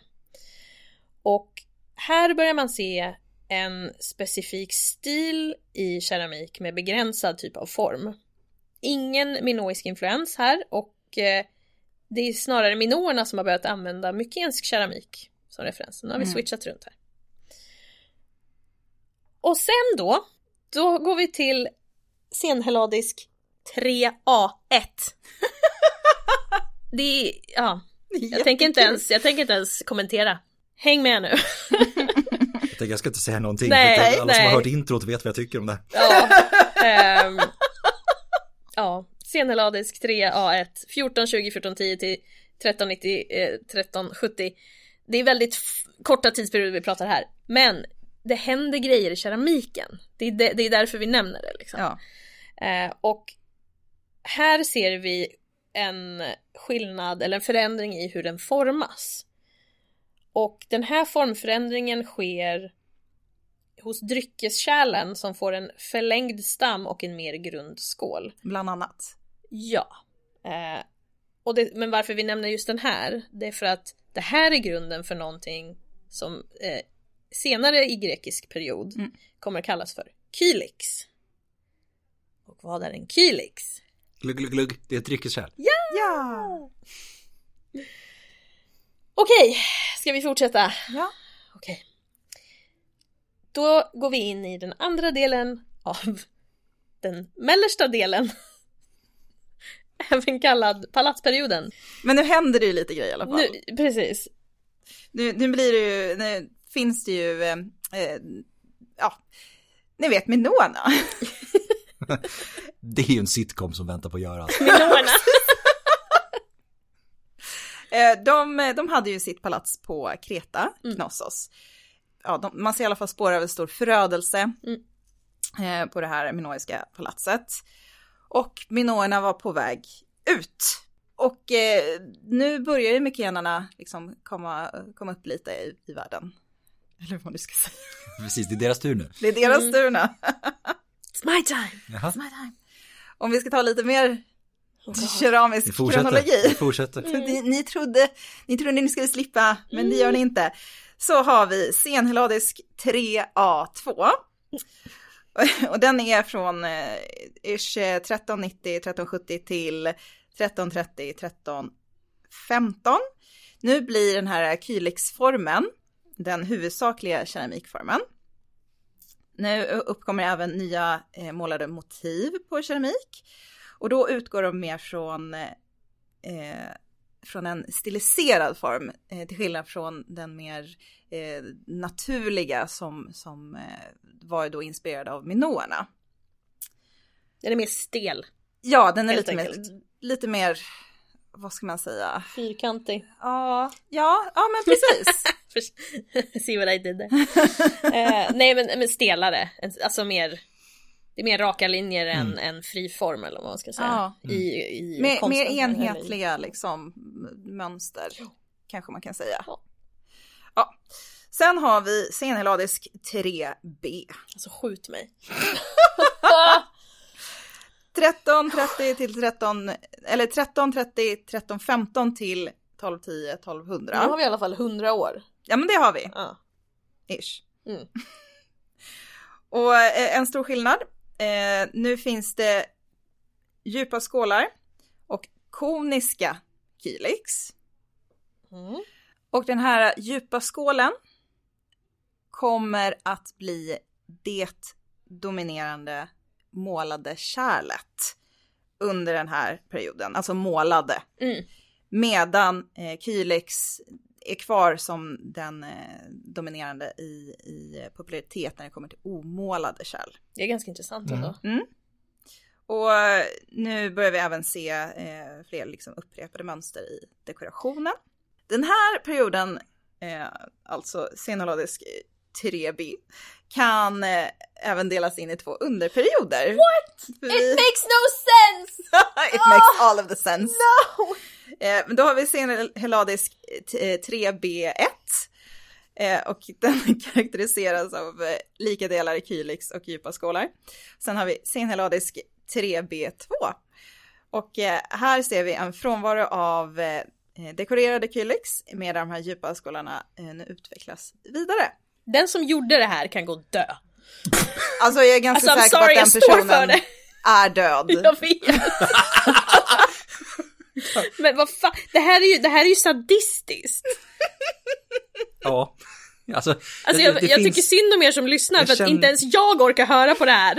Och här börjar man se en specifik stil i keramik med begränsad typ av form. Ingen minoisk influens här och eh, det är snarare minoerna som har börjat använda mykensk keramik som referens. Nu har vi Mm. switchat runt här. Och sen då, då går vi till senhelladisk 3A1. det är, ja, jag tänker, inte ens, jag tänker inte ens kommentera. Häng med nu. Jag tänker jag ska inte säga någonting. Nej, alla som nej. har hört introt vet vad jag tycker om det. Ja, ehm, ja. Senhelladisk 3A1, 1420, 1410 till 1390, eh, 1370. Det är väldigt korta tidsperioder vi pratar här. Men det händer grejer i keramiken. Det är, de, det är därför vi nämner det liksom. Ja. Eh, och här ser vi en skillnad eller en förändring i hur den formas. Och den här formförändringen sker hos dryckeskärlen som får en förlängd stam och en mer grund skål. Bland annat. Ja. Eh, och det, men varför vi nämner just den här, det är för att det här är grunden för någonting som eh, senare i grekisk period Mm. kommer kallas för kylix. Och vad är en kylix? Glugg, glugg, glugg. Det är ett dryckeskärl. Ja! Okej, ska vi fortsätta? Ja. Då går vi in i den andra delen av den mellersta delen. Även kallad palatsperioden. Men nu händer det ju lite grejer i alla fall. Nu, precis. Nu, nu blir det ju, nu finns det ju, eh, eh, ja, ni vet Minona. Det är ju en sitcom som väntar på att göras. Minoerna. Eh, de, de hade ju sitt palats på Kreta, Mm. Ja, de, man ser i alla fall spår av en stor förödelse Mm. eh, på det här minoiska palatset. Och minoerna var på väg ut. Och eh, nu börjar ju mykenarna liksom komma, komma upp lite i, i världen. Eller vad du ska säga. Precis, det är deras tur nu. Det är deras Mm. tur nu. It's my time. Jaha. It's my time. Om vi ska ta lite mer keramisk fortsätter. kronologi. Vi fortsätter. Ni, ni, trodde, ni trodde ni skulle slippa, men det gör ni inte. Så har vi senheladisk 3A2. Och den är från eh, 1390, 1370 eh, till 1330-1315. Nu blir den här kylixformen den huvudsakliga keramikformen. Nu uppkommer även nya eh, målade motiv på keramik och då utgår de mer från, eh, från en stiliserad form eh, till skillnad från den mer eh, naturliga som, som eh, var då inspirerad av minoerna. Den är mer stel. Ja, den är lite enkelt. mer, lite mer, vad ska man säga? Fyrkantig. Ja, ja, ja men precis. See what I did there. eh, nej men, men stelare, alltså mer det är mer raka linjer än, Mm. än fri form eller vad man ska säga. Ja. I, i mer, konsten, mer eller i- enhetliga liksom m- mönster, kanske man kan säga. Ja. Ja. Sen har vi senheladisk 3B. Alltså skjut mig. 1330 till 13, eller 1330, 1315 till 1210, 1200. Nu har vi i alla fall 100 år. Ja men det har vi, Ja. ish. Mm. Och eh, en stor skillnad, eh, nu finns det djupa skålar och koniska kylix. Mm. Och den här djupa skålen kommer att bli det dominerande målade kärlet under den här perioden, alltså målade. Mm. Medan eh, Kylix är kvar som den eh, dominerande i, i popularitet när det kommer till omålade kärl. Det är ganska intressant Mm. ändå. Och eh, nu börjar vi även se eh, fler liksom upprepade mönster i dekorationen. Den här perioden, eh, alltså senoladisk 3B, kan eh, även delas in i två underperioder. What? It makes no sense! It makes all of the sense. No! Eh, men då har vi senheladisk eh, 3B1. Eh, och den karaktäriseras av eh, lika delar kylix och djupa skålar. Sen har vi senheladisk 3B2. Och eh, här ser vi en frånvaro av eh, dekorerade kylix medan de här djupa skålarna eh, nu utvecklas vidare. Den som gjorde det här kan gå dö. Alltså jag är ganska Alltså säker på att den personen är död. Jag vet. Men vad fan, det här är ju, det här är ju sadistiskt. Ja. Alltså, Alltså det- jag, det jag finns- tycker synd om er som lyssnar Jag för att känner- inte ens jag orkar höra på det här.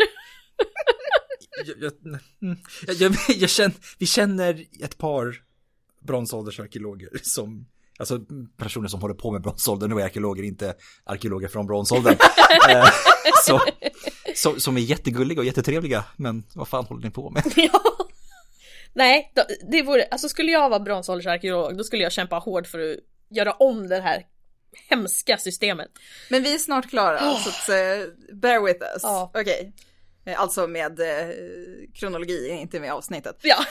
jag, jag, mm, känner, vi känner ett par bronsåldersarkeologer som, alltså personer som håller på med bronsåldern och är arkeologer, inte arkeologer från bronsåldern. Eh, så, så, som är jättegulliga och jättetrevliga, men vad fan håller ni på med? Nej, det vore, alltså skulle jag vara bronsåldersarkeolog då skulle jag kämpa hårt för att göra om det här hemska systemet. Men vi är snart klara, så att, eh, bear with us. Ja. Okej. Eh, Alltså med eh, kronologi, inte med avsnittet. Ja.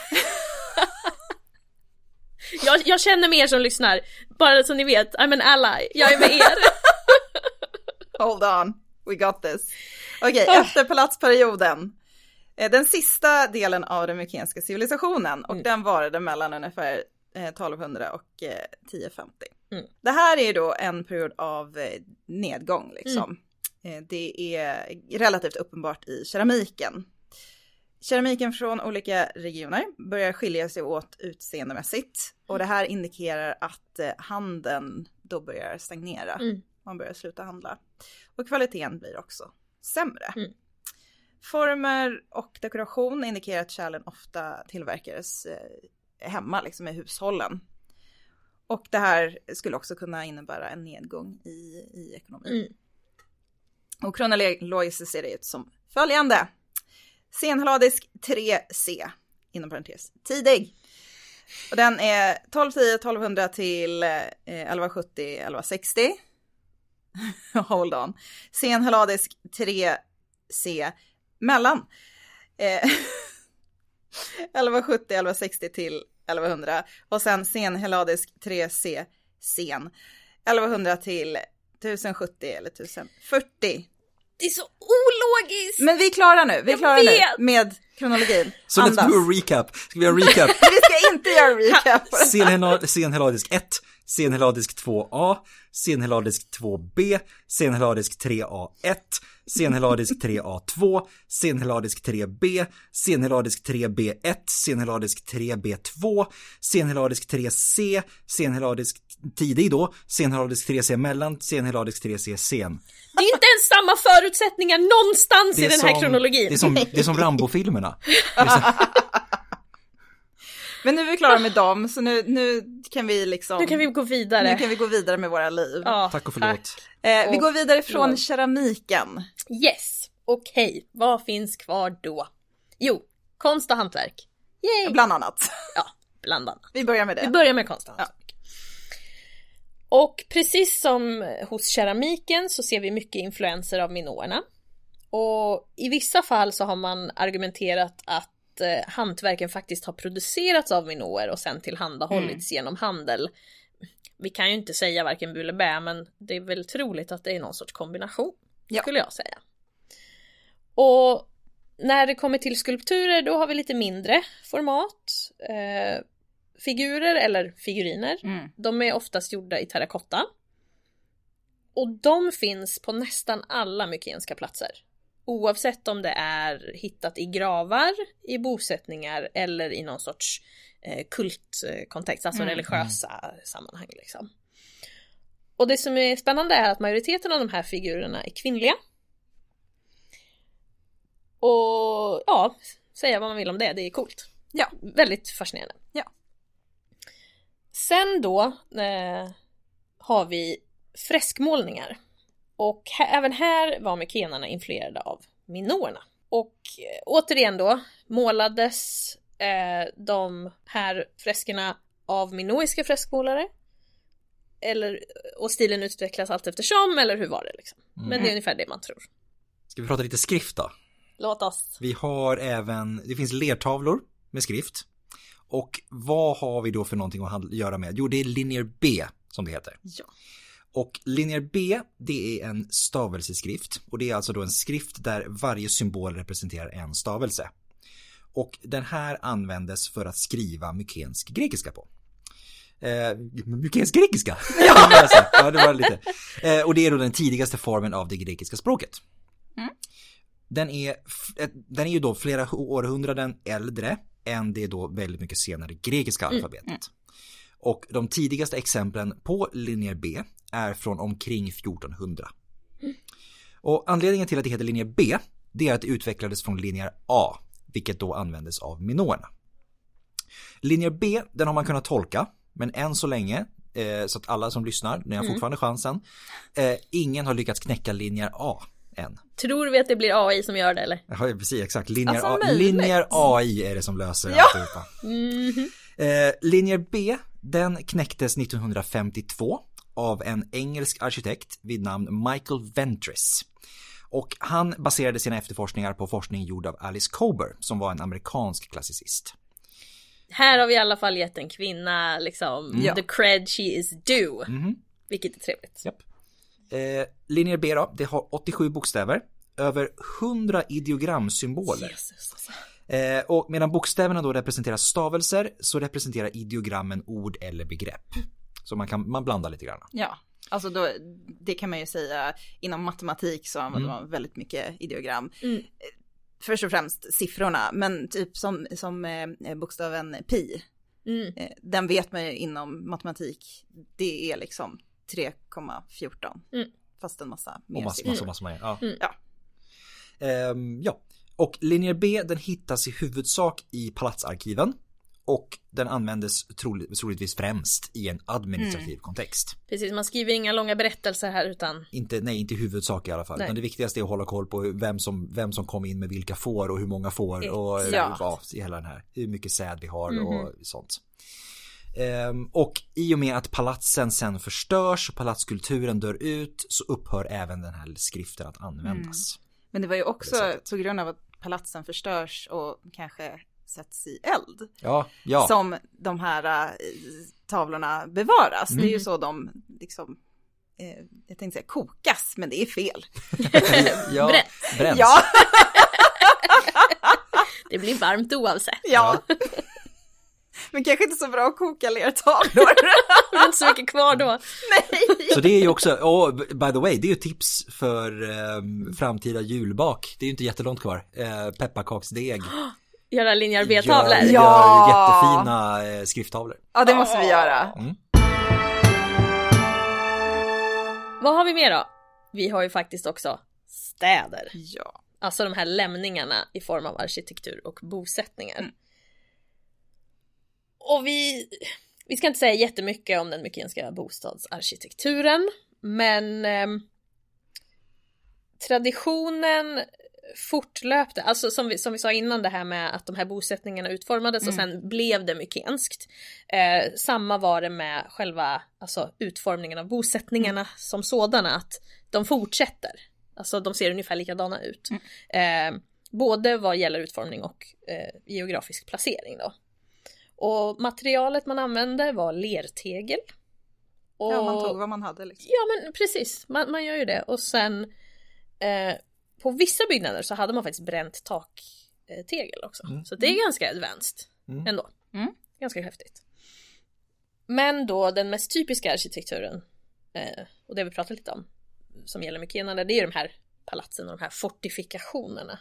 jag, jag känner med er som lyssnar, bara så ni vet, I'm an ally, jag är med er. Hold on, we got this. Okej, efter palatsperioden. Eh, Den sista delen av den mykenska civilisationen och Mm. den varade mellan ungefär eh, 1200 och eh, 1050. Mm. Det här är då en period av eh, nedgång liksom. Eh, Det är relativt uppenbart i keramiken. Keramiken från olika regioner börjar skilja sig åt utseendemässigt och det här indikerar att eh, handeln då börjar stagnera. Mm. Man börjar sluta handla. Och kvaliteten blir också sämre. Former och dekoration indikerar att kärlen ofta tillverkades eh, hemma, liksom i hushållen. Och det här skulle också kunna innebära en nedgång i, i ekonomin. Mm. Och kronologiskt ser det ut som följande. Senheladisk 3C, inom parentes, tidig. Och den är 1210, 1200 till eh, 1170, 1160. Hold on. Senheladisk 3C, mellan. Eh, 1170, 1160 till 1100. Och sen senheladisk 3C, sen. 1100 till 1070 eller 1040. Det är så ologiskt! Men vi är klara nu, vi är klara nu med kronologin. Så let's do a recap. Ska vi göra en recap? Vi ska inte göra recap. Senhela- Senheladisk 1, Senheladisk 2A, Senheladisk 2B, Senheladisk 3A1, Senheladisk 3A2, Senheladisk 3B, Senheladisk 3B1, Senheladisk 3B2, Senheladisk 3C, Senheladisk tidig då, Senheladisk 3C mellan, Senheladisk 3C sen. Det är inte ens samma förutsättningar någonstans i den här kronologin. Det är som, det är som Rambo-filmerna. Men nu är vi klara med dem, så nu, nu kan vi liksom... Nu kan vi gå vidare. Nu kan vi gå vidare med våra liv. Ja, Tack och förlåt. Eh, vi Och går vidare från förlåt. keramiken. Yes, okej. Vad finns kvar då? Jo, konst och hantverk. Yay! Bland annat. Ja, bland annat. Vi börjar med Vi det. börjar med konst och hantverk. Och precis som hos keramiken så ser vi mycket influenser av minoerna. Och i vissa fall så har man argumenterat att eh, hantverken faktiskt har producerats av minoer och sen tillhandahållits genom handel. Vi kan ju inte säga varken bu eller bä, men det är väl troligt att det är någon sorts kombination, Ja. skulle jag säga. Och när det kommer till skulpturer då har vi lite mindre format. Eh, figurer eller figuriner. Mm. De är oftast gjorda i terrakotta. Och de finns på nästan alla mykenska platser. Oavsett om det är hittat i gravar, i bosättningar eller i någon sorts eh, kultkontext, alltså Mm. religiösa sammanhang. Liksom. Och det som är spännande är att majoriteten av de här figurerna är kvinnliga. Och ja, säga vad man vill om det, det är coolt. Ja. Väldigt fascinerande. Ja. Sen då eh, har vi freskmålningar. Och här, även här var mykenarna influerade av minoerna. Och eh, återigen då målades eh, de här freskerna av minoiska freskmålare. Eller, och stilen utvecklas allt eftersom, eller hur var det liksom? Men det är ungefär det man tror. Ska vi prata lite skrift då? Låt oss. Vi har även, det finns lertavlor med skrift. Och vad har vi då för någonting att göra med? Jo, det är linjer B som det heter. Ja. Och linjer B, det är en stavelseskrift. Och det är alltså då en skrift där varje symbol representerar en stavelse. Och den här användes för att skriva mykensk grekiska på. Eh, mykensk grekiska? Ja. ja, det var lite. Eh, och det är då den tidigaste formen av det grekiska språket. Den är, ett- den är ju då flera århundraden äldre än det då väldigt mycket senare grekiska alfabetet. Och de tidigaste exemplen på linjer B är från omkring 1400. Och anledningen till att det heter linje B, det är att det utvecklades från linjer A, vilket då användes av minoerna. Linjer B, den har man kunnat tolka, men än så länge, eh, så att alla som lyssnar, ni har fortfarande chansen, eh, ingen har lyckats knäcka linjer A än. Tror vi att det blir AI som gör det eller? Ja, precis, exakt. Linjer, Alltså, A, linjer AI är det som löser Ja. alltihopa. Mhm. Eh, linjer B, den knäcktes 1952 av en engelsk arkitekt vid namn Michael Ventris. Och han baserade sina efterforskningar på forskning gjord av Alice Cober som var en amerikansk klassicist. Här har vi i alla fall gett en kvinna liksom Ja. the cred she is due. Mhm. Vilket är trevligt. Japp. Eh, linjer B då, det har 87 bokstäver, över 100 ideogramsymboler. Jesus, alltså. Eh, och medan bokstäverna då representerar stavelser så representerar ideogrammen ord eller begrepp. Så man kan man blandar lite grann. Ja, alltså då, det kan man ju säga inom matematik så använder man väldigt mycket ideogram. Mm. Eh, Först och främst siffrorna, men typ som, som eh, bokstaven pi, Mm. eh, den vet man ju inom matematik, det är liksom 3,14. Mm. Fast en massa Och mer massor, siffror. massor, massor mer. Ja. Mm. Ja. Ehm, ja. Och linjer B den hittas i huvudsak i palatsarkiven. Och den användes trolig, troligtvis främst i en administrativ Mm. kontext. Precis, man skriver inga långa berättelser här utan Inte, nej, inte i huvudsak i alla fall. Nej. Utan det viktigaste är att hålla koll på vem som, vem som kom in med vilka får och hur många får och ja, i hela den här, hur mycket säd vi har Mhm. och sånt. Ehm, och i och med att palatsen sen förstörs och palatskulturen dör ut så upphör även den här skriften att användas. Men det var ju också på grund av att palatsen förstörs och kanske sätts i eld. Ja, ja. som de här eh, tavlorna bevaras. Det är ju Mm. så de liksom, eh, jag tänkte säga kokas, men det är fel. ja Bränns. bränns. Ja, Det blir varmt oavsett. Ja. Men kanske inte så bra att koka lertavlor. Det är inte så mycket kvar då. Nej. Så det är ju också, och by the way, det är ju tips för eh, framtida julbak. Det är ju inte jättelångt kvar. Eh, pepparkaksdeg. Göra linjär B-tavlor. Gör, Ja. gör jättefina eh, skrifttavlor. Ja, det måste vi göra. Vad har vi mer då? Vi har ju faktiskt också städer. Ja. Alltså de här lämningarna i form av arkitektur och bosättningar. Mm. Och vi, vi ska inte säga jättemycket om den mykenska bostadsarkitekturen, men ehm, traditionen fortlöpte, alltså som vi, som vi sa innan det här med att de här bosättningarna utformades och sen blev det mykenskt. Eh, samma var det med själva alltså, utformningen av bosättningarna som sådana, att de fortsätter. Alltså de ser ungefär likadana ut. Eh, både vad gäller utformning och eh, geografisk placering då. Och materialet man använde var lertegel. Och... ja, man tog vad man hade liksom. Ja men precis, man, man gör ju det. Och sen eh, på vissa byggnader så hade man faktiskt bränt taktegel också. Mm. Så det är ganska advanced Mm. ändå. Mm. Ganska häftigt. Men då den mest typiska arkitekturen, eh, och det vi pratat lite om, som gäller Mykena, det är de här palatsen och de här fortifikationerna.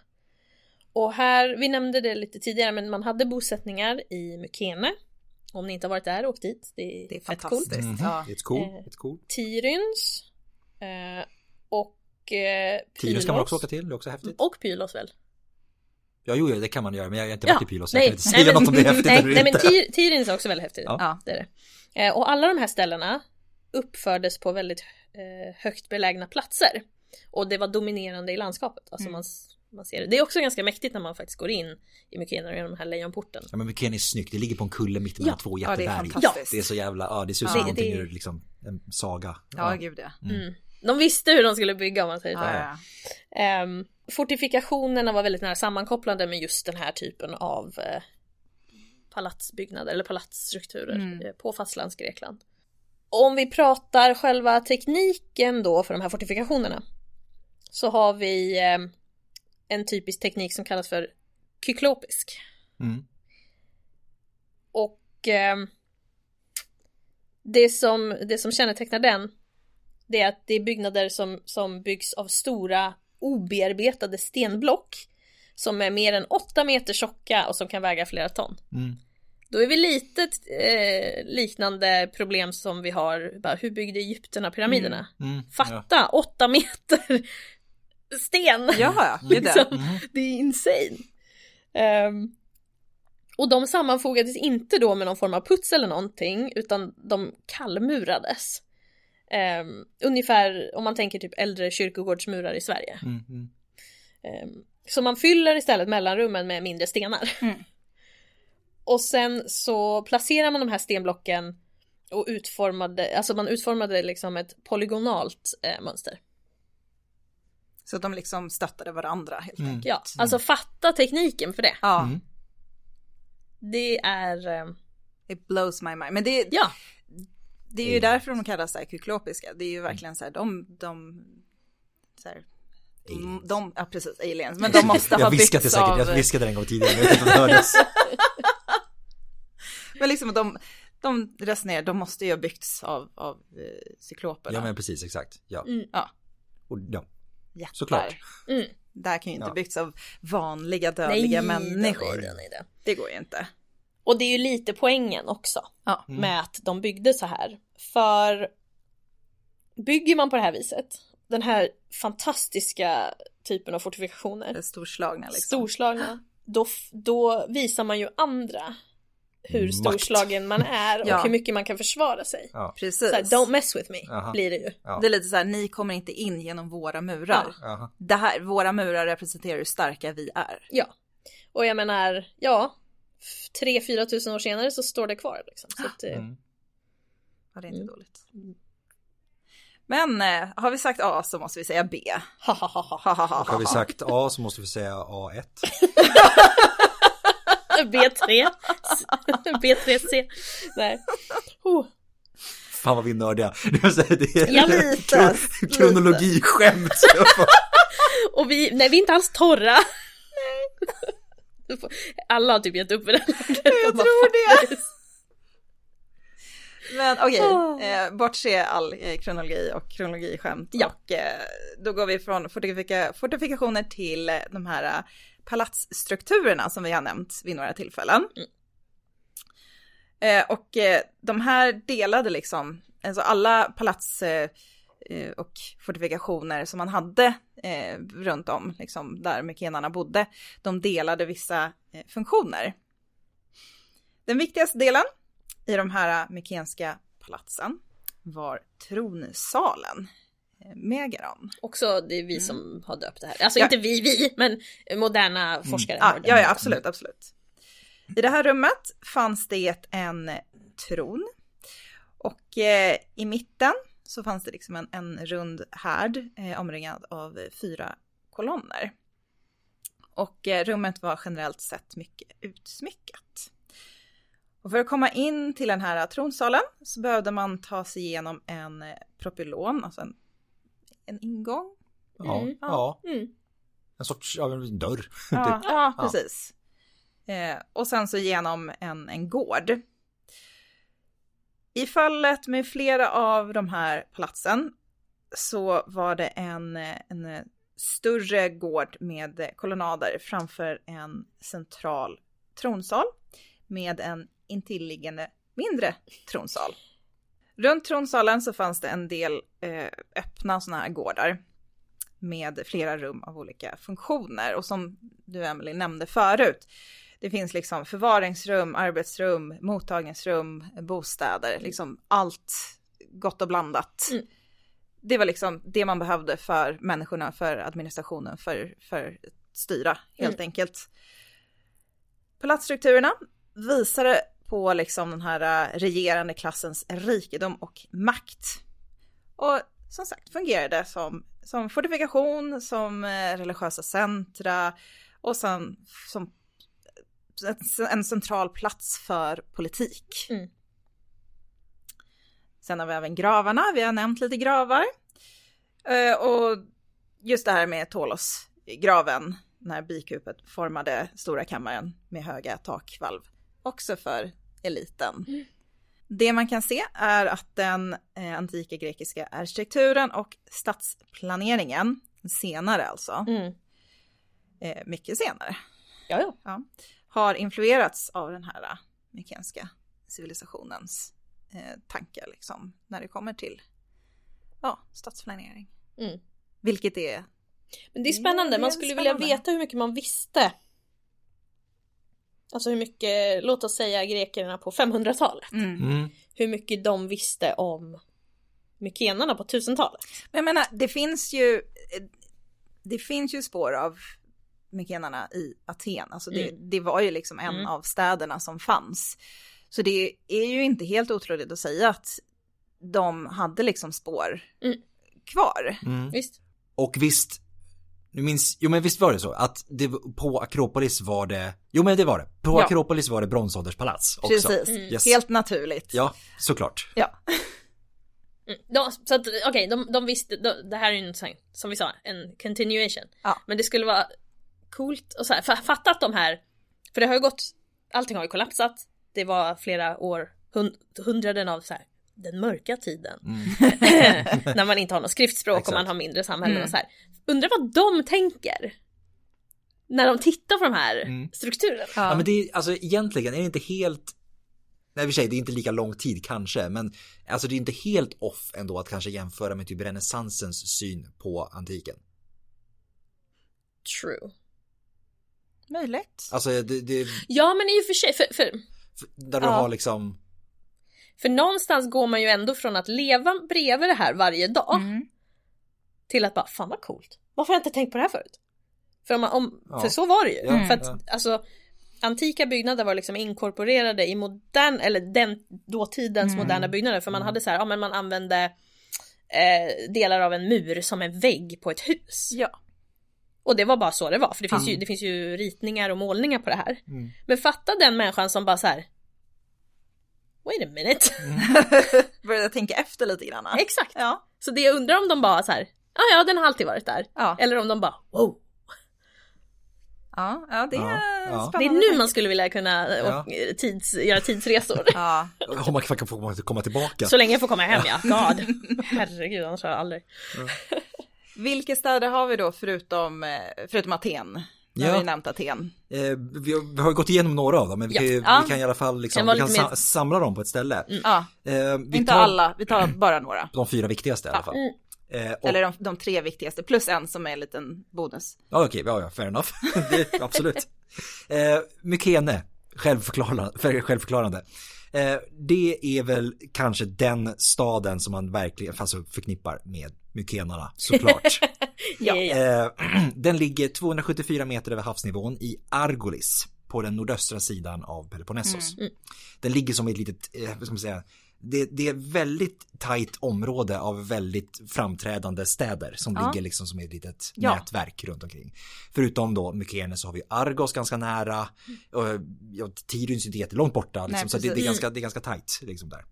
Och här, vi nämnde det lite tidigare, men man hade bosättningar i Mykene. Om ni inte har varit där, åk dit. Det är, Det är fett coolt. fantastiskt. Mhm. Ja. It's cool, Eh, it's cool. Tiryns eh, och eh, Tyrus kan man också åka till, det är också häftigt. Och Pylos väl? Ja, jo, det kan man göra, men jag har inte Ja, varit i Pylos, jag nej, kan inte nej, säga men- något om det är häftigt Nej, eller nej men inte. Ty- Tiryns är också väldigt häftigt. Ja. Ja. Det är det. Eh, och alla de här ställena uppfördes på väldigt eh, högt belägna platser. Och det var dominerande i landskapet. Alltså Mm. man, man ser det. Det är också ganska mäktigt när man faktiskt går in i Mykene genom den här lejonporten. Ja, men Myken är snyggt, det ligger på en kulle mitt mellan Ja. två Ja, det är jätteberg. fantastiskt. det är så jävla, ja det ser ut Ja. som Det- någonting det- ur liksom en saga. Ja, gud ja. Mm. De visste hur de skulle bygga om man säger så. ja, ja. Ehm, fortifikationerna var väldigt nära sammankopplade med just den här typen av eh, palatsbyggnader eller palatsstrukturer Mm. eh, på fastlandsgrekland. Om vi pratar själva tekniken då för de här fortifikationerna så har vi eh, en typisk teknik som kallas för kyklopisk. Mm. Och eh, det, som, det som kännetecknar den det är att det är byggnader som, som byggs av stora obearbetade stenblock som är mer än 8 meter tjocka och som kan väga flera ton. Mm. Då är vi lite eh, liknande problem som vi har, bara, hur byggde Egypterna pyramiderna? Mm. Fatta, 8 meter sten! Ja, gud ja. Liksom. Mhm. Det är insane. Ehm, och de sammanfogades inte då med någon form av puts eller någonting utan de kallmurades. Ehm, ungefär om man tänker typ äldre kyrkogårdsmurar i Sverige. Mm. Mm. Ehm, så man fyller istället mellanrummen med mindre stenar. Mm. Och sen så placerar man de här stenblocken och utformade, alltså man utformade liksom ett polygonalt eh, mönster. Så att de liksom stöttade varandra helt Mm. enkelt. Ja, alltså fatta tekniken för det. Ja, Mm. Det är, eh, it blows my mind. Men det, ja, det är ju därför de kallas så här kyklopiska. Det är ju verkligen så här, de, de, så här, Aliens. de, ja precis, aliens. Men de måste ha Jag viskade byggts säkert, av, jag viskade det en gång tidigare, men jag vet inte om det hördes. men liksom de, de resonerar, de måste ju ha byggts av, av eh, cykloperna. Ja men precis, exakt. Ja. Mm. Ja. Och, ja. Jättar. såklart. Mm. Det här kan ju inte Ja. byggts av vanliga dödliga människor. Nej, nej, nej. Det går ju inte. Och det är ju lite poängen också Ja. Mm. med att de byggde så här. För bygger man på det här viset, den här fantastiska typen av fortifikationer, storslagna liksom. storslagna, då, då visar man ju andra hur storslagen man är och Ja. hur mycket man kan försvara sig. Ja. Precis. Så här, don't mess with me, Jaha. blir det ju. Ja. Det är lite så här, ni kommer inte in genom våra murar. Det här, våra murar representerar hur starka vi är. Ja. Och jag menar, ja, 3-4 tusen år senare så står det kvar liksom. Så att, eh, Mm. Ja, det är inte Mm. dåligt. Men eh, har vi sagt A så måste vi säga B. ha, har vi sagt A så måste vi säga A1. B3. B3C. Nej. Oh. Fan vad vi är nördiga. Det är, Ja, lite, kron- kronologiskämt. Och vi, nej vi är inte alls torra. Alla har typ gett upp i den Jag tror det. Men okej, Åh. eh, bortse all eh, kronologi och kronologiskämt. Ja. Och eh, då går vi från fortifika fortifikationer till eh, de här eh, palatsstrukturerna som vi har nämnt vid några tillfällen. Mm. Eh, och eh, de här delade liksom, alltså alla palats eh, eh, och fortifikationer som man hade eh, runt om, liksom där mykenarna bodde, de delade vissa eh, funktioner. Den viktigaste delen i de här mykenska palatsen var tronsalen, Megaron. Också det är vi Mm. som har döpt det här. Alltså Ja. inte vi, vi, men moderna forskare Ja, har döpt ja, det. ja, absolut, absolut. I det här rummet fanns det en tron och eh, i mitten så fanns det liksom en, en rund härd eh, omringad av fyra kolonner. Och eh, rummet var generellt sett mycket utsmyckat. Och för att komma in till den här tronsalen så behövde man ta sig igenom en propylon, alltså en, en ingång. Ja, Mm. ja. Mm. en sorts ja, en dörr. Ja, Typ. ja precis. Eh, och sen så genom en, en gård. I fallet med flera av de här palatsen så var det en, en större gård med kolonnader framför en central tronsal med en intilliggande mindre tronsal. Runt tronsalen så fanns det en del eh, öppna sådana här gårdar med flera rum av olika funktioner. Och som du Emily nämnde förut, det finns liksom förvaringsrum, arbetsrum, mottagningsrum, bostäder, liksom allt gott och blandat. Mm. Det var liksom det man behövde för människorna, för administrationen, för, för att styra helt enkelt. Palatsstrukturerna visade på liksom den här äh, regerande klassens rikedom och makt. Och som sagt fungerade som, som fortifikation, som eh, religiösa centra och sen som en central plats för politik. Mm. Sen har vi även gravarna, vi har nämnt lite gravar. Eh, och just det här med Tolos-graven, när bikupet formade stora kammaren med höga takvalv, också för eliten. Det man kan se är att den eh, antika grekiska arkitekturen och stadsplaneringen, senare alltså, Mm. eh, mycket senare, Ja, ja. har influerats av den här eh, mykenska civilisationens eh, tankar liksom, när det kommer till ja, stadsplanering. Mm. Vilket är Men det är spännande, man skulle vilja spännande. veta hur mycket man visste. Alltså hur mycket, låt oss säga grekerna på 500-talet. Mm. Hur mycket de visste om mykenarna på 1000-talet. Men jag menar, det finns ju, det finns ju spår av mykenarna i Aten. Alltså det, det var ju liksom en Mm. av städerna som fanns. Så det är ju inte helt otroligt att säga att de hade liksom spår Mm. kvar. Mm. Visst? Och visst, nu minns, jo men visst var det så att det, på Akropolis var det, jo men det var det, på Ja. Akropolis var det bronsålderspalats också. Precis, Mm. Yes. helt naturligt. Ja, såklart. Ja. Mm. De, så att okej, de, de visste, de, det här är ju en som vi sa, en continuation. Ja. Men det skulle vara coolt och så här, fa- fatta att de här, för det har ju gått, allting har ju kollapsat. Det var flera år, hund, hundraden av så här, den mörka tiden. när man inte har något skriftspråk och Exakt. man har mindre samhällen Mm. och så här. Undrar vad de tänker. När de tittar på de här Mm. strukturerna. Ja. men det är, alltså egentligen är det inte helt Nej, i och för sig, det är inte lika lång tid kanske, men alltså det är inte helt off ändå att kanske jämföra med typ renässansens syn på antiken. True. Möjligt. Alltså det, det Ja men i och för sig, för, för, för- där du Ja. har liksom, för någonstans går man ju ändå från att leva bredvid det här varje dag Mm. till att bara fan vad coolt. Varför har jag inte tänkt på det här förut? För, om man, om, Ja. för så var det ju. Ja, för att alltså antika byggnader var liksom inkorporerade i modern, eller den dåtidens Mm. moderna byggnader. För man hade så här, ja men man använde eh, delar av en mur som en vägg på ett hus. Ja. Och det var bara så det var, för det finns, ju, Mm. det finns ju ritningar och målningar på det här. Mm. Men fatta den människan som bara så här. Wait a minute. Började tänka efter lite grann. Exakt. Ja. Så det jag undrar om de bara så här. Ja, ja, den har alltid varit där. Ja. Eller om de bara wow. Ja, ja det är Ja, ja. Det spännande. är nu man skulle vilja kunna Ja. och, tids, göra tidsresor. Ja, Om man kan få komma tillbaka. Så länge jag får komma hem ja, god. Herregud, annars har jag aldrig. vilka städer har vi då förutom, eh, förutom Aten? Nu Ja. vi nämnt Aten. Eh, vi, har, vi har gått igenom några av dem men vi, Ja. kan, Ja. vi kan i alla fall liksom, vi kan mer- samla dem på ett ställe. Ja, Eh, vi inte tar alla, vi tar bara några. de fyra viktigaste i alla fall. Mm. Eh, och, Eller de, de tre viktigaste, plus en som är en liten bonus. Ja okej, ja, ja, fair enough. det, absolut. Eh, Mykene, självförklarande. för- självförklarande. Eh, det är väl kanske den staden som man verkligen alltså, förknippar med mykenarna, såklart. Ja. eh, den ligger 274 meter över havsnivån i Argolis på den nordöstra sidan av Peloponnesos. Mm. Den ligger som ett litet, eh, vad ska man säga, det, det är ett väldigt tajt område av väldigt framträdande städer som Ja. ligger liksom som ett litet Ja. nätverk runt omkring. Förutom då Mykene så har vi Argos ganska nära, och ja, Tiryn's är inte jättelångt borta, liksom, Nej, så det, det, är ganska, det är ganska tajt liksom där.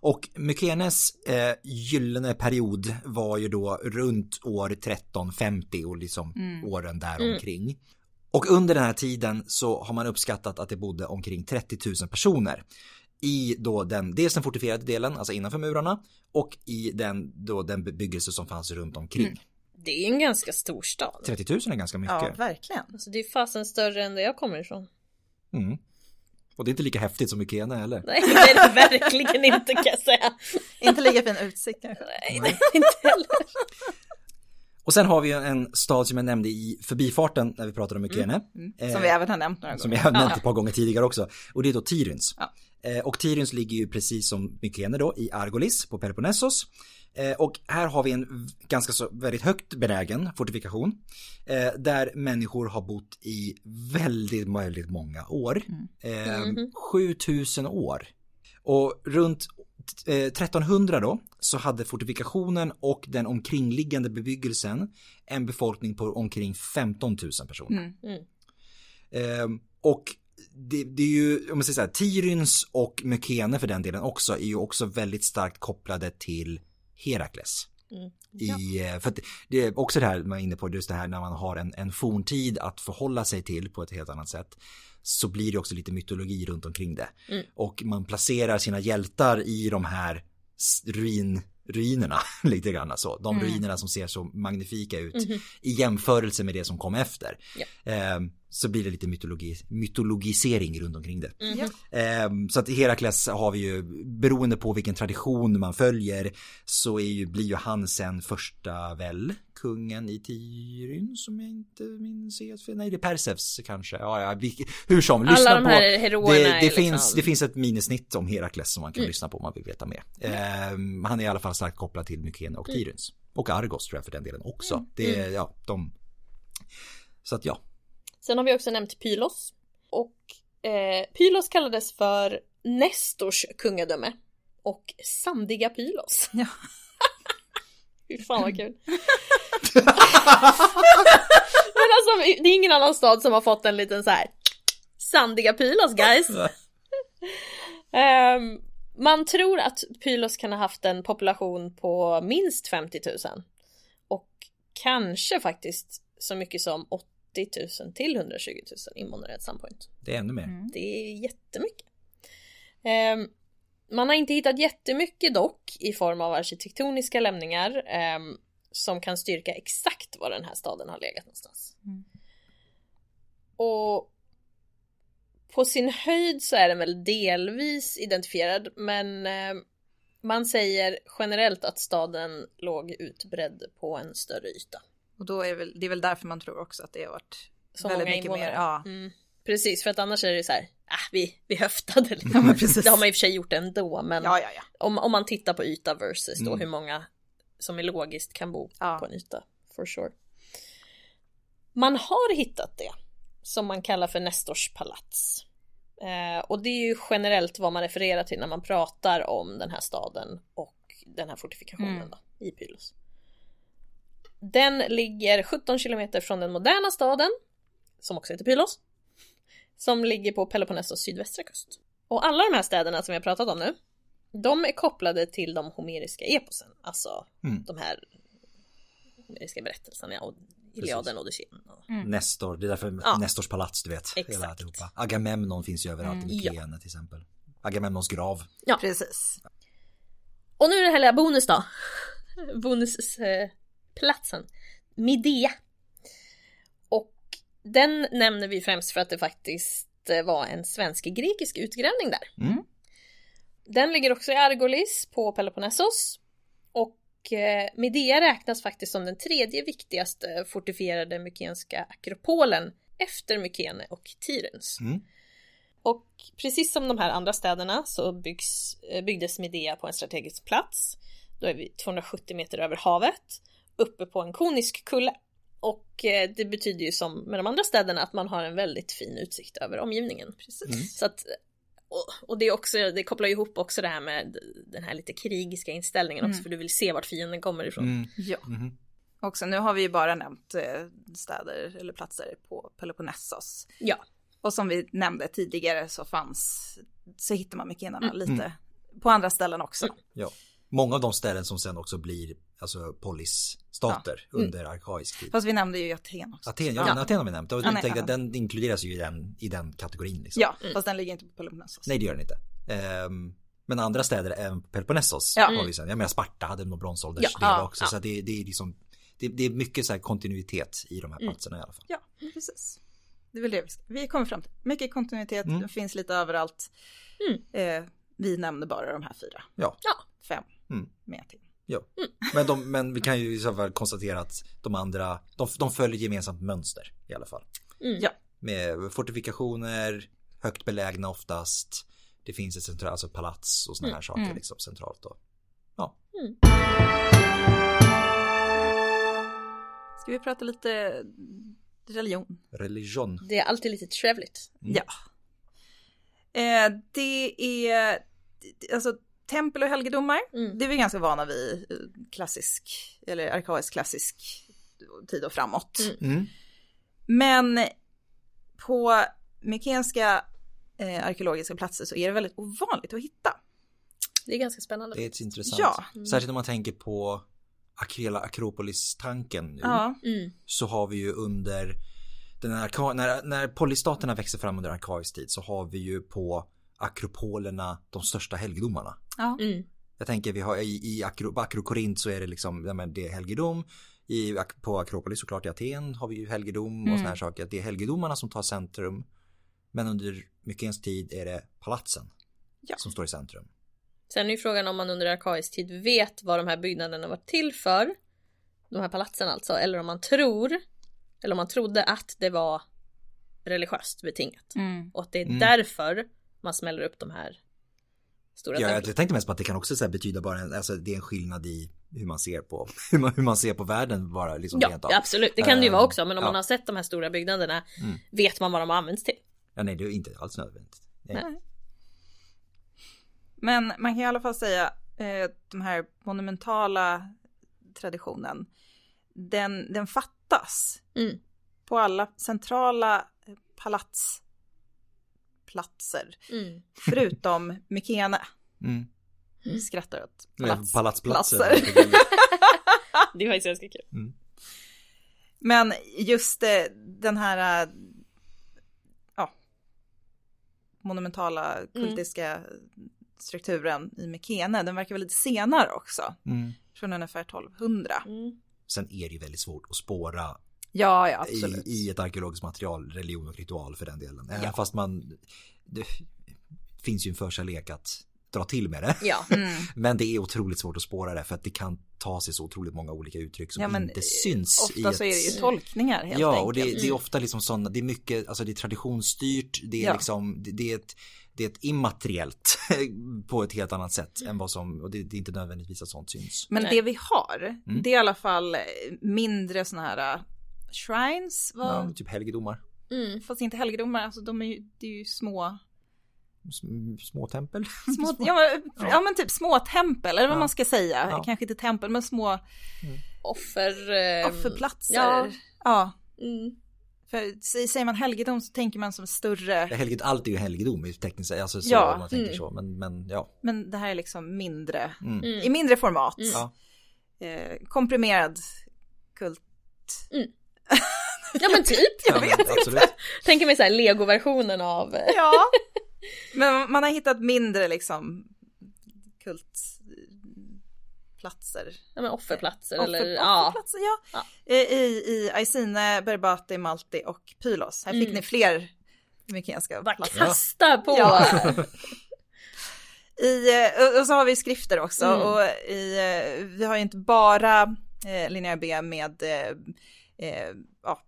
Och Mykenes eh, gyllene period var ju då runt år 1350 och liksom åren där omkring. Och under den här tiden så har man uppskattat att det bodde omkring 30 000 personer i då den, dels den fortifierade delen, alltså innanför murarna och i den, då den bebyggelse som fanns runt omkring. Det är en ganska stor stad. 30 000 är ganska mycket. Ja, verkligen. Alltså det är fasen större än där jag kommer ifrån. Mm. Och det är inte lika häftigt som Mykene heller. Nej, det är det verkligen inte kan jag säga. Inte lika fin utsikt kanske. Nej, nej inte heller. Och sen har vi en stad som jag nämnde i förbifarten när vi pratade om Mykene. Eh, Som vi även har nämnt några Som gånger. jag har nämnt ett par gånger tidigare också. Och det är då Tiryns. Ja. Eh, och Tiryns ligger ju precis som Mykene då i Argolis på Peloponnesos. Eh, och här har vi en ganska så väldigt högt benägen fortifikation. Eh, där människor har bott i väldigt, väldigt många år. Eh, 7000 år. Och runt eh, 1300 då så hade fortifikationen och den omkringliggande bebyggelsen en befolkning på omkring 15 000 personer. Mm. Ehm, och det, det är ju, om man säger så här, Tiryns och Mykene för den delen också är ju också väldigt starkt kopplade till Herakles. Mm. I, eh, för det är också det här man är inne på, just det här när man har en, en forntid att förhålla sig till på ett helt annat sätt. Så blir det också lite mytologi runt omkring det. Mm. Och man placerar sina hjältar i de här ruin, ruinerna lite grann så. De ruinerna som ser så magnifika ut i jämförelse med det som kom efter. Ja. Ehm, så blir det lite mytologi, mytologisering runt omkring det. Ehm, så att i Herakles har vi ju, beroende på vilken tradition man följer, så är ju, blir ju han sen första väl kungen i Tyryn som jag inte minns helt fel. Nej, det är Persefs kanske. Ja, ja, vi, hur som, lyssna Alla de på. här heroerna det, det, liksom- finns, det finns ett minisnitt om Herakles som man kan Mm. lyssna på om man vill veta mer. Ehm, han är i alla fall starkt kopplad till Mykene och Mm. Tiryns. Och Argos tror jag för den delen också. Det är, ja, de... Så att ja. Sen har vi också nämnt Pylos. Och eh, Pylos kallades för Nestors kungadöme. Och sandiga Pylos. Ja. Fy fan vad kul. Men alltså det är ingen annan stad som har fått en liten så här sandiga Pylos guys. Ehm, man tror att Pylos kan ha haft en population på minst 50 000. Och kanske faktiskt så mycket som 80 000 till 120 000 invånare at some point. Det är ännu mer. Mm. Det är jättemycket. Ehm, man har inte hittat jättemycket dock i form av arkitektoniska lämningar ehm, som kan styrka exakt var den här staden har legat någonstans. Mm. Och på sin höjd så är den väl delvis identifierad men ehm, man säger generellt att staden låg utbredd på en större yta. Och då är väl, det är väl därför man tror också att det har varit Så väldigt många mycket invånare. mer. Ja. Mm, precis, för att annars är det så här, ah, vi, vi höftade lite. Ja, men precis. Det har man i och för sig gjort ändå, men ja, ja, ja. om, om man tittar på yta versus då Mm. hur många som är logiskt kan bo Ja. på en yta, for sure. Man har hittat det som man kallar för Nestors palats. Eh, och det är ju generellt vad man refererar till när man pratar om den här staden och den här fortifikationen Mm. då, i Pylos. Den ligger 17 kilometer från den moderna staden, som också heter Pylos, som ligger på Peloponnesos sydvästra kust. Och alla de här städerna som vi har pratat om nu, de är kopplade till de homeriska eposen, alltså Mm. de här homeriska berättelserna och Iliaden, Odysseen. och- Nestor, det är därför Ja. Nestors palats du vet. Hela Exakt. alltihopa. Agamemnon finns ju överallt i Ja. Mykene till exempel. Agamemnons grav. Precis. Och nu är det här lilla bonus då. Bonusplatsen. Midea. Och den nämner vi främst för att det faktiskt eh, var en svensk-grekisk utgrävning där. Mm. Den ligger också i Argolis på Peloponnesos. Och eh, Midea räknas faktiskt som den tredje viktigaste fortifierade mykenska akropolen efter Mykene och Tirens. Mm. Och precis som de här andra städerna så byggs, eh, byggdes Midea på en strategisk plats. Då är vi 270 meter över havet, uppe på en konisk kulle. Och eh, det betyder ju som med de andra städerna att man har en väldigt fin utsikt över omgivningen. Precis. Mm. Så att, och, och det, är också, det kopplar ju ihop också det här med den här lite krigiska inställningen också, Mm. för du vill se vart fienden kommer ifrån. Mm. Ja. Mhm. Också nu har vi ju bara nämnt eh, städer eller platser på Peloponnesos. Ja. Och som vi nämnde tidigare så fanns, så hittar man mykenarna Mm. lite Mm. på andra ställen också. Mm. Ja. Många av de ställen som sen också blir alltså polisstater Mm. under arkaisk tid. Fast vi nämnde ju Aten också. Aten, ja, Ja. Aten har vi nämnt. Och Ja, nej, tänkte ja. den inkluderas ju i den, i den kategorin. Liksom. Ja, Mm. fast den ligger inte på Peloponnesos. Nej det gör den inte. Ehm, men andra städer, även Peloponnesos Ja. har vi sen. Jag menar Sparta hade nog bronsålders Ja. del Ja. också. Ja. Så att det, det är liksom, det, det är mycket så här kontinuitet i de här Mm. platserna i alla fall. Ja, precis. Det är väl det vi ska. Vi kommer fram till. Mycket kontinuitet, Mm. det finns lite överallt. Mm. Eh, vi nämner bara de här fyra. Ja. Ja. Fem. Mm. Med Aten. Ja. Men, de, men vi kan ju i så fall konstatera att de andra, de, de följer gemensamt mönster i alla fall. Mm. Ja. Med fortifikationer, högt belägna oftast. Det finns ett centralt, alltså palats och såna här Mm. saker Mm. liksom centralt då. Ja. Ska vi prata lite religion? Religion. Det är alltid lite trevligt. Mm. Ja. Eh, det är, alltså tempel och helgedomar, Mm. det är vi ganska vana vid klassisk, eller arkaisk klassisk tid och framåt. Mm. Mm. Men på mykenska eh, arkeologiska platser så är det väldigt ovanligt att hitta. Det är ganska spännande. Det är intressant. Ja. Särskilt om man tänker på hela Akropolis-tanken nu. Ja, Mm. Så har vi ju under den här, när, när polystaterna växer fram under arkaisk tid så har vi ju på akropolerna de största helgedomarna. ja. Mm. Jag tänker vi har i, i Akro, Akrokorint så är det liksom, ja, men det är helgedom. I, på Akropolis såklart i Aten har vi ju helgedom och Mm. såna här saker. Det är helgedomarna som tar centrum. Men under Mykens tid är det palatsen Ja. som står i centrum. Sen är ju frågan om man under arkaisk tid vet vad de här byggnaderna var till för. De här palatsen alltså. Eller om man tror. Eller om man trodde att det var religiöst betingat. Mm. Och att det är Mm. därför man smäller upp de här stora Ja, jag tänkte mest på att det kan också så här betyda bara en, alltså det är en skillnad i hur man ser på, hur man, hur man ser på världen bara liksom Ja, absolut. Det kan det ju vara Ehm, också. Men om ja. man har sett de här stora byggnaderna Mm. vet man vad de används till. Ja, nej, det är inte alls nödvändigt. Nej. Nej. Men man kan i alla fall säga eh, de här monumentala traditionen, den, den fattas Mm. på alla centrala palats platser Mm. förutom Mykene. Mm. Vi skrattar åt palats. Palatsplatser. platser. Det är faktiskt ganska kul. Men just eh, den här eh, ja, monumentala kultiska strukturen i Mykene, den verkar väl lite senare också. Mm. Från ungefär 1200. Mm. Sen är det ju väldigt svårt att spåra Ja, ja, absolut. i, i ett arkeologiskt material, religion och ritual för den delen. Ja. fast man, det finns ju en förkärlek att dra till med det. Ja. Mm. Men det är otroligt svårt att spåra det för att det kan ta sig så otroligt många olika uttryck som Ja, men inte syns i Ofta ett... så är det ju tolkningar helt Ja, enkelt. och det, det är ofta liksom sådana, det är mycket, alltså det är traditionsstyrt, det är Ja. liksom, det, det är ett det är ett immateriellt på ett helt annat sätt än vad som, och det, det är inte nödvändigtvis att sånt syns. Men Nej. det vi har, Mm. det är i alla fall mindre sådana här shrines, Ja, vad? typ helgedomar, Mm. fast inte helgedomar, alltså de är ju, det är ju små, små tempel. små ja, men, ja. men typ små tempel, eller vad Ja. man ska säga, Ja. kanske inte tempel, men små Offer... eh, offerplatser. Ja. ja. Mm. För sä- säger man helgedom så tänker man som större, Helged, allt är ju helgedom i tekniskt sett, alltså så Ja. man tänker Mm. så, men, men ja. men det här är liksom mindre, Mm. Mm. i mindre format. Mm. Ja. Eh, komprimerad kult. Ja men typ. Ja, men absolut. Tänker mig såhär legoversionen av... Ja, men man har hittat mindre liksom kultplatser. Ja men offerplatser Offer- eller ja. Offerplatser, ja. Ja. I, i Aisine, Berbati, Malti och Pylos. Här fick Mm. ni fler mykenska platser. kasta på! Ja. I, eh, och- och så har vi skrifter också Mm. och i, eh, vi har ju inte bara eh, linjär B med, eh, eh, ja,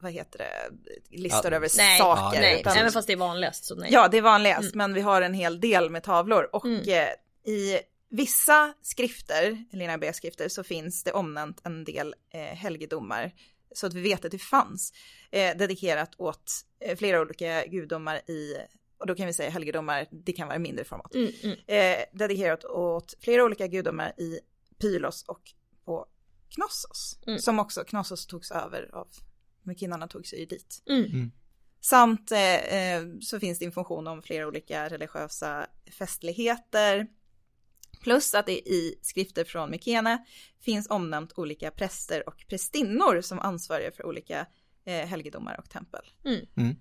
vad heter det, listor Ja. över Nej, saker. nej, utan- även fast det är vanligast så nej. Ja, det är vanligast, Mm. men vi har en hel del med tavlor och Mm. eh, i vissa skrifter, Lena B-skrifter, så finns det omnämnt en del eh, helgedomar så att vi vet att det fanns eh, dedikerat åt eh, flera olika gudomar i, och då kan vi säga helgedomar, det kan vara mindre format, Mm, mm. eh, dedikerat åt flera olika gudomar i Pylos och på Knossos, Mm. som också, Knossos togs över av, mykinnarna tog sig ju dit. Mm. Samt eh, eh, så finns det information om flera olika religiösa festligheter. Plus att det i skrifter från Mykene finns omnämnt olika präster och prästinnor som ansvariga för olika eh, helgedomar och tempel. Mm. Mm.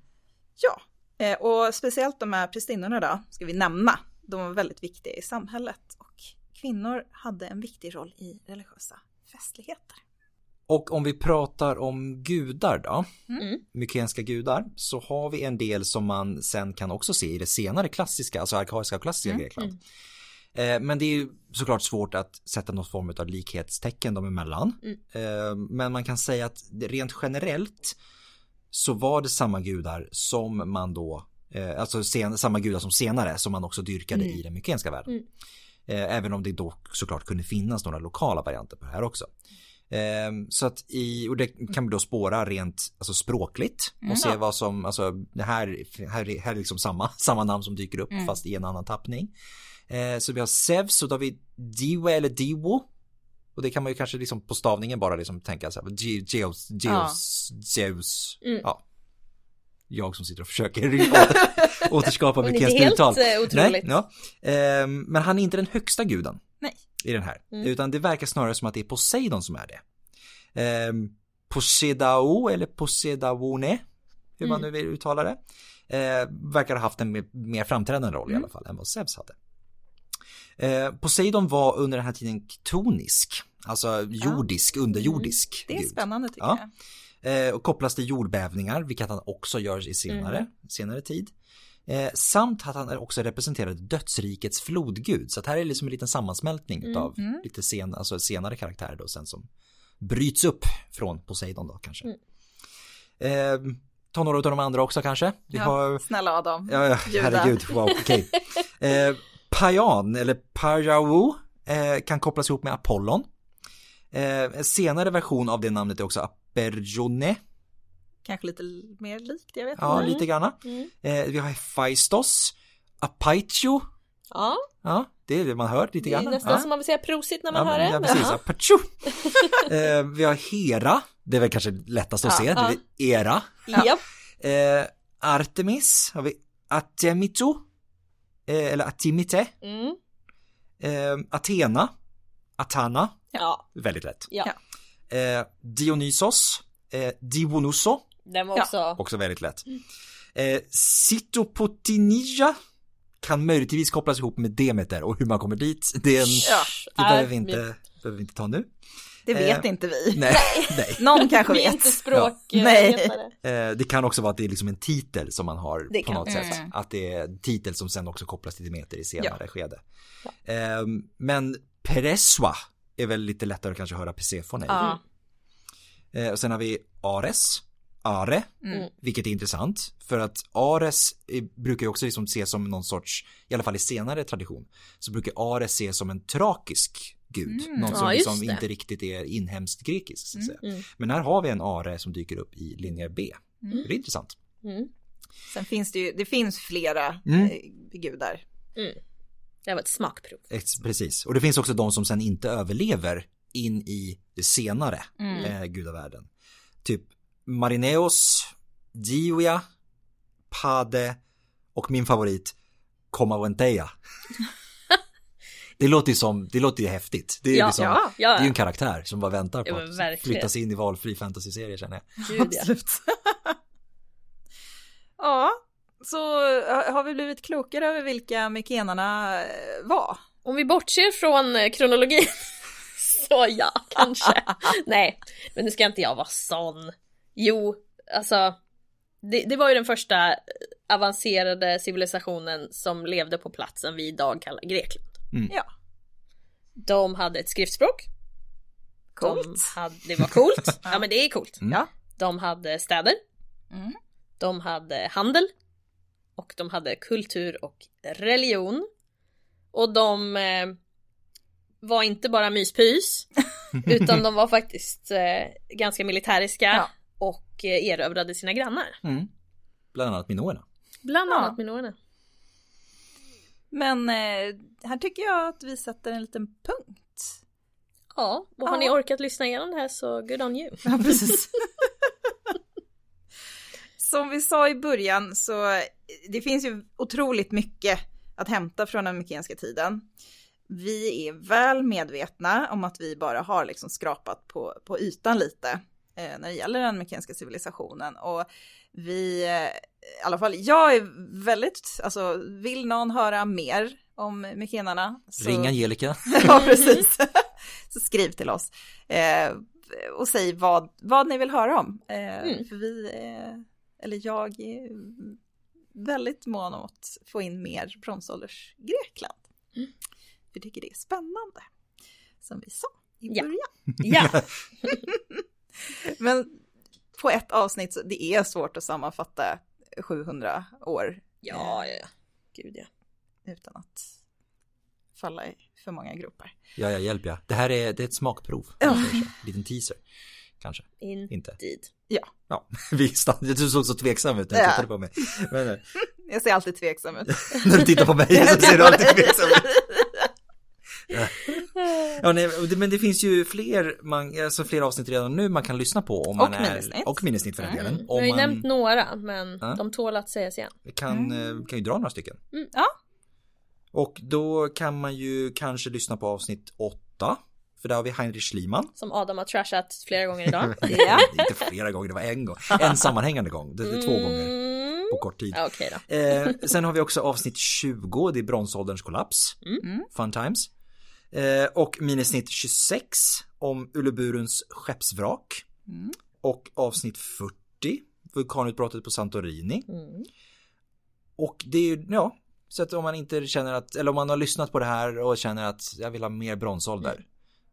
Ja, eh, och speciellt de här prästinnorna då, ska vi nämna. De var väldigt viktiga i samhället och kvinnor hade en viktig roll i religiösa festligheter. Och om vi pratar om gudar då, Mm. mykenska gudar, så har vi en del som man sen kan också se i det senare klassiska, alltså arkaiska och klassiska Mm, Grekland. Eh, Men det är ju såklart svårt att sätta någon form av likhetstecken dem emellan. Mm. Eh, Men man kan säga att rent generellt så var det samma gudar som man då, eh, alltså sen, samma gudar som senare som man också dyrkade Mm. i den mykenska världen. Mm. Eh, Även om det då såklart kunde finnas några lokala varianter på det här också. Ehm, Så att i, och det kan vi då spåra rent alltså språkligt och se vad som, alltså det här, här, är- här är liksom samma, samma namn som dyker upp fast i en annan tappning. Eh, Så vi har Zeus och då har vi Diwe eller Diwo. Och det kan man ju kanske liksom på stavningen bara liksom tänka så här, Ge- Geos, Geos, Zeus, Mm. ja. Jag som sitter och försöker återskapa det är helt eh, otroligt. Nej, ja. Ehm, men han är inte den högsta guden. Nej. I den här. Mm. Utan det verkar snarare som att det är Poseidon som är det. Ehm, Poseidao eller Poseidavone. Hur man nu Mm. vill uttala det. Eh, verkar ha haft en mer, mer framträdande roll i Mm. alla fall än vad Zeus hade. Eh, Poseidon var under den här tiden ktonisk. Alltså jordisk, underjordisk Det är gud. spännande tycker Ja. jag. Eh, och kopplas till jordbävningar, vilket han också gör i senare, senare tid. Eh, samt att han också representerar dödsrikets flodgud. Så att här är liksom en liten sammansmältning utav lite sen, alltså senare karaktärer då sen som bryts upp från Poseidon då kanske. Eh, ta några av de andra också kanske. Vi Ja, har, Snälla Adam. ja, ja Juda. herregud, wow, okej. Eh, Payan eller Pajau eh, kan kopplas ihop med Apollon. Eh, en senare version av det namnet är också Aperjone. Kanske lite mer likt, jag vet Ja, inte. lite granna. Mm. Eh, vi har Hephaistos, Apaitio. Ja, Ja, det är det man hör lite det är grann. nästan ja. som man vill säga prosit när man ja, hör det. Ja, precis. ja. Apacho. eh, vi har Hera, det är väl kanske lättast att Ja, se, det ja. är Era. Japp. Eh, Artemis har vi Atemito, eh, eller Atimite. Mm. Eh, Athena, Atana, Ja. väldigt lätt. Ja. Eh, Dionysos, eh, Dionyso, Den var Ja. också... också väldigt lätt. Eh, Cytopotinia kan möjligtvis kopplas ihop med Demeter och hur man kommer dit, det, är en, Ja, det behöver, vi inte, behöver vi inte ta nu. det vet Eh, inte vi. Nej, nej. Någon kanske Vi är vet. inte språk... Ja. eh, Nej. Eh, det kan också vara att det är liksom en titel som man har Det på kan. något sätt. Mm. Att det är en titel som sen också kopplas till Demeter i senare skede. Eh, men Pereswa är väl lite lättare att kanske höra Persefone i. Ja. Eh, och sen har vi Ares, Are, Mm. vilket är intressant. För att Ares brukar ju också liksom ses som någon sorts, i alla fall i senare tradition, så brukar Ares ses som en trakisk gud. Mm. Någon som Ja, liksom inte riktigt är inhemskt grekisk. Så att säga. Mm. Men här har vi en Are som dyker upp i linje B. Det är intressant. Mm. Sen finns det ju, det finns flera Mm. eh, gudar. Det var ett smakprov. Precis. Och det finns också de som sen inte överlever in i det senare Mm. eh, gudavärlden. Typ Marineos, Giuia, Pade och min favorit Comaventeia. Det låter ju som, det låter ju häftigt. Det är, Ja, liksom, ja, ja. det är ju en karaktär som bara väntar på att verkligen. flyttas in i valfri fantasyserie känner jag. Gud, ja. Absolut. ja, så eh, har vi blivit klokare över vilka mykenarna eh, var. Om vi bortser från eh, kronologin så ja, kanske. Nej, men nu ska inte jag vara sån. Jo, alltså det, det var ju den första avancerade civilisationen som levde på platsen vi idag kallar Grekland. Ja, De hade ett skriftspråk. coolt. De hade, det var coolt. Ja men det är coolt. Mm. Ja. De hade städer. Mm. De hade handel. Och de hade kultur och religion. Och de eh, var inte bara myspys. utan de var faktiskt eh, ganska militäriska. Ja. Och eh, erövrade sina grannar. Mm. Bland annat minoerna. Bland Ja. annat minoerna. Men eh, här tycker jag att vi sätter en liten punkt. Ja, och har Ja. ni orkat lyssna igenom det här så good on you. Ja, precis. Som vi sa i början så det finns ju otroligt mycket att hämta från den mykenska tiden. Vi är väl medvetna om att vi bara har liksom skrapat på, på ytan lite eh, när det gäller den mykenska civilisationen och vi, eh, i alla fall jag är väldigt, alltså vill någon höra mer om mykenarna? så- Ring Angelica. ja, precis. Så skriv till oss. Eh, och säg vad, vad ni vill höra om. Eh, Mm. För vi, eh, eller jag, är väldigt mån om att få in mer bronsålders Grekland. Mm. Vi tycker det är spännande. Som vi sa i Ja. början. Ja, Men på ett avsnitt, så det är svårt att sammanfatta 700 år ja, ja. Gud ja. utan att falla i för många gropar. Ja, jag hjälper jag. Det här är, det är ett smakprov. Ja. kanske. En liten teaser. Kanske. Indeed. Inte. Ja, Ja, vi stannade. Du såg så tveksam ut när du Ja. tittade på mig. Men eh, jag ser alltid tveksam ut. när du tittar på mig så ser du alltid tveksam ut. Ja, nej, men det finns ju fler, man, alltså fler avsnitt redan nu man kan lyssna på om man Och är, minnesnitt. och minnesnitt för den Mm. delen. Vi har Om ju man nämnt några, men Ja. de tål att sägas igen. kan, eh, kan ju dra några stycken. Ja. Och då kan man ju kanske lyssna på avsnitt åtta. För där har vi Heinrich Schliemann. Som Adam har trashat flera gånger idag. Ja. Inte flera gånger, det var en gång. En sammanhängande gång. Det är två gånger Mm. på kort tid. Då. Eh, sen har vi också avsnitt 20, det är bronsålderns kollaps. Mm. Fun times. Eh, och minisnitt 26 om Ulleburens skeppsvrak. Mm. Och avsnitt 40, vulkanutbrottet på Santorini. Mm. Och det är ju, ja, så att om man inte känner att, eller om man har lyssnat på det här och känner att jag vill ha mer bronsålder.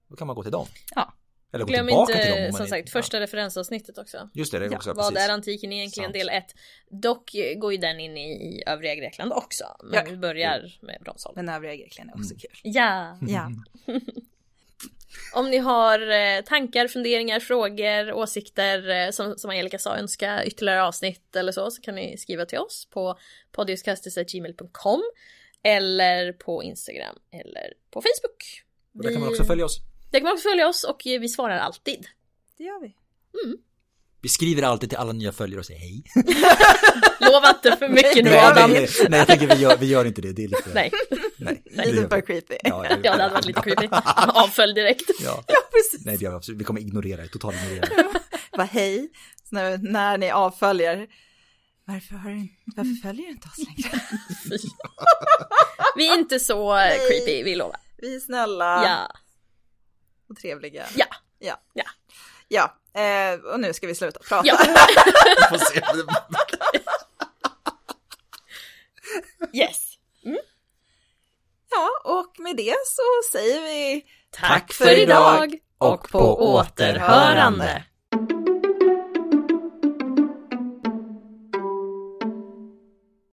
Då kan man gå till dem. Ja. Eller gå Glöm tillbaka till dem. inte, om man som är- sagt, första referensavsnittet också. Ja, just det, det är också, Vad precis. är antiken egentligen Sant. del 1? Dock går ju den in i, i övriga Grekland också. Men Ja. vi börjar med bronsåldern. Men övriga Grekland är också Mm. kul. Ja! Ja. Om ni har eh, tankar, funderingar, frågor, åsikter eh, som, som Angelica sa, önska ytterligare avsnitt eller så, så kan ni skriva till oss på podiuskastis.gmail.com eller på Instagram eller på Facebook. Och där kan man också följa oss. Där kan man också följa oss och vi svarar alltid. Det gör vi. Vi skriver alltid till alla nya följare och säger hej. Lova inte för mycket nu Nej, Adam. nej, nej, jag tänker vi gör, vi gör inte det. Det är lite... Nej, nej. Lite det för vi. creepy. Ja, ja det hade varit lite creepy. Avfölj direkt. Ja. Ja, precis. Nej, det gör vi absolut. Vi kommer ignorera det, totalt ignorera det. Vad hej. Så när, när ni avföljer. Varför, har du, varför följer du inte oss längre? Vi är inte så creepy, vi lovar. Vi är snälla Ja. Och trevliga. Ja. Ja. Ja. Ja, eh, och nu ska vi sluta prata. Ja. Yes. Ja, och med det så säger vi Tack för idag och på återhörande.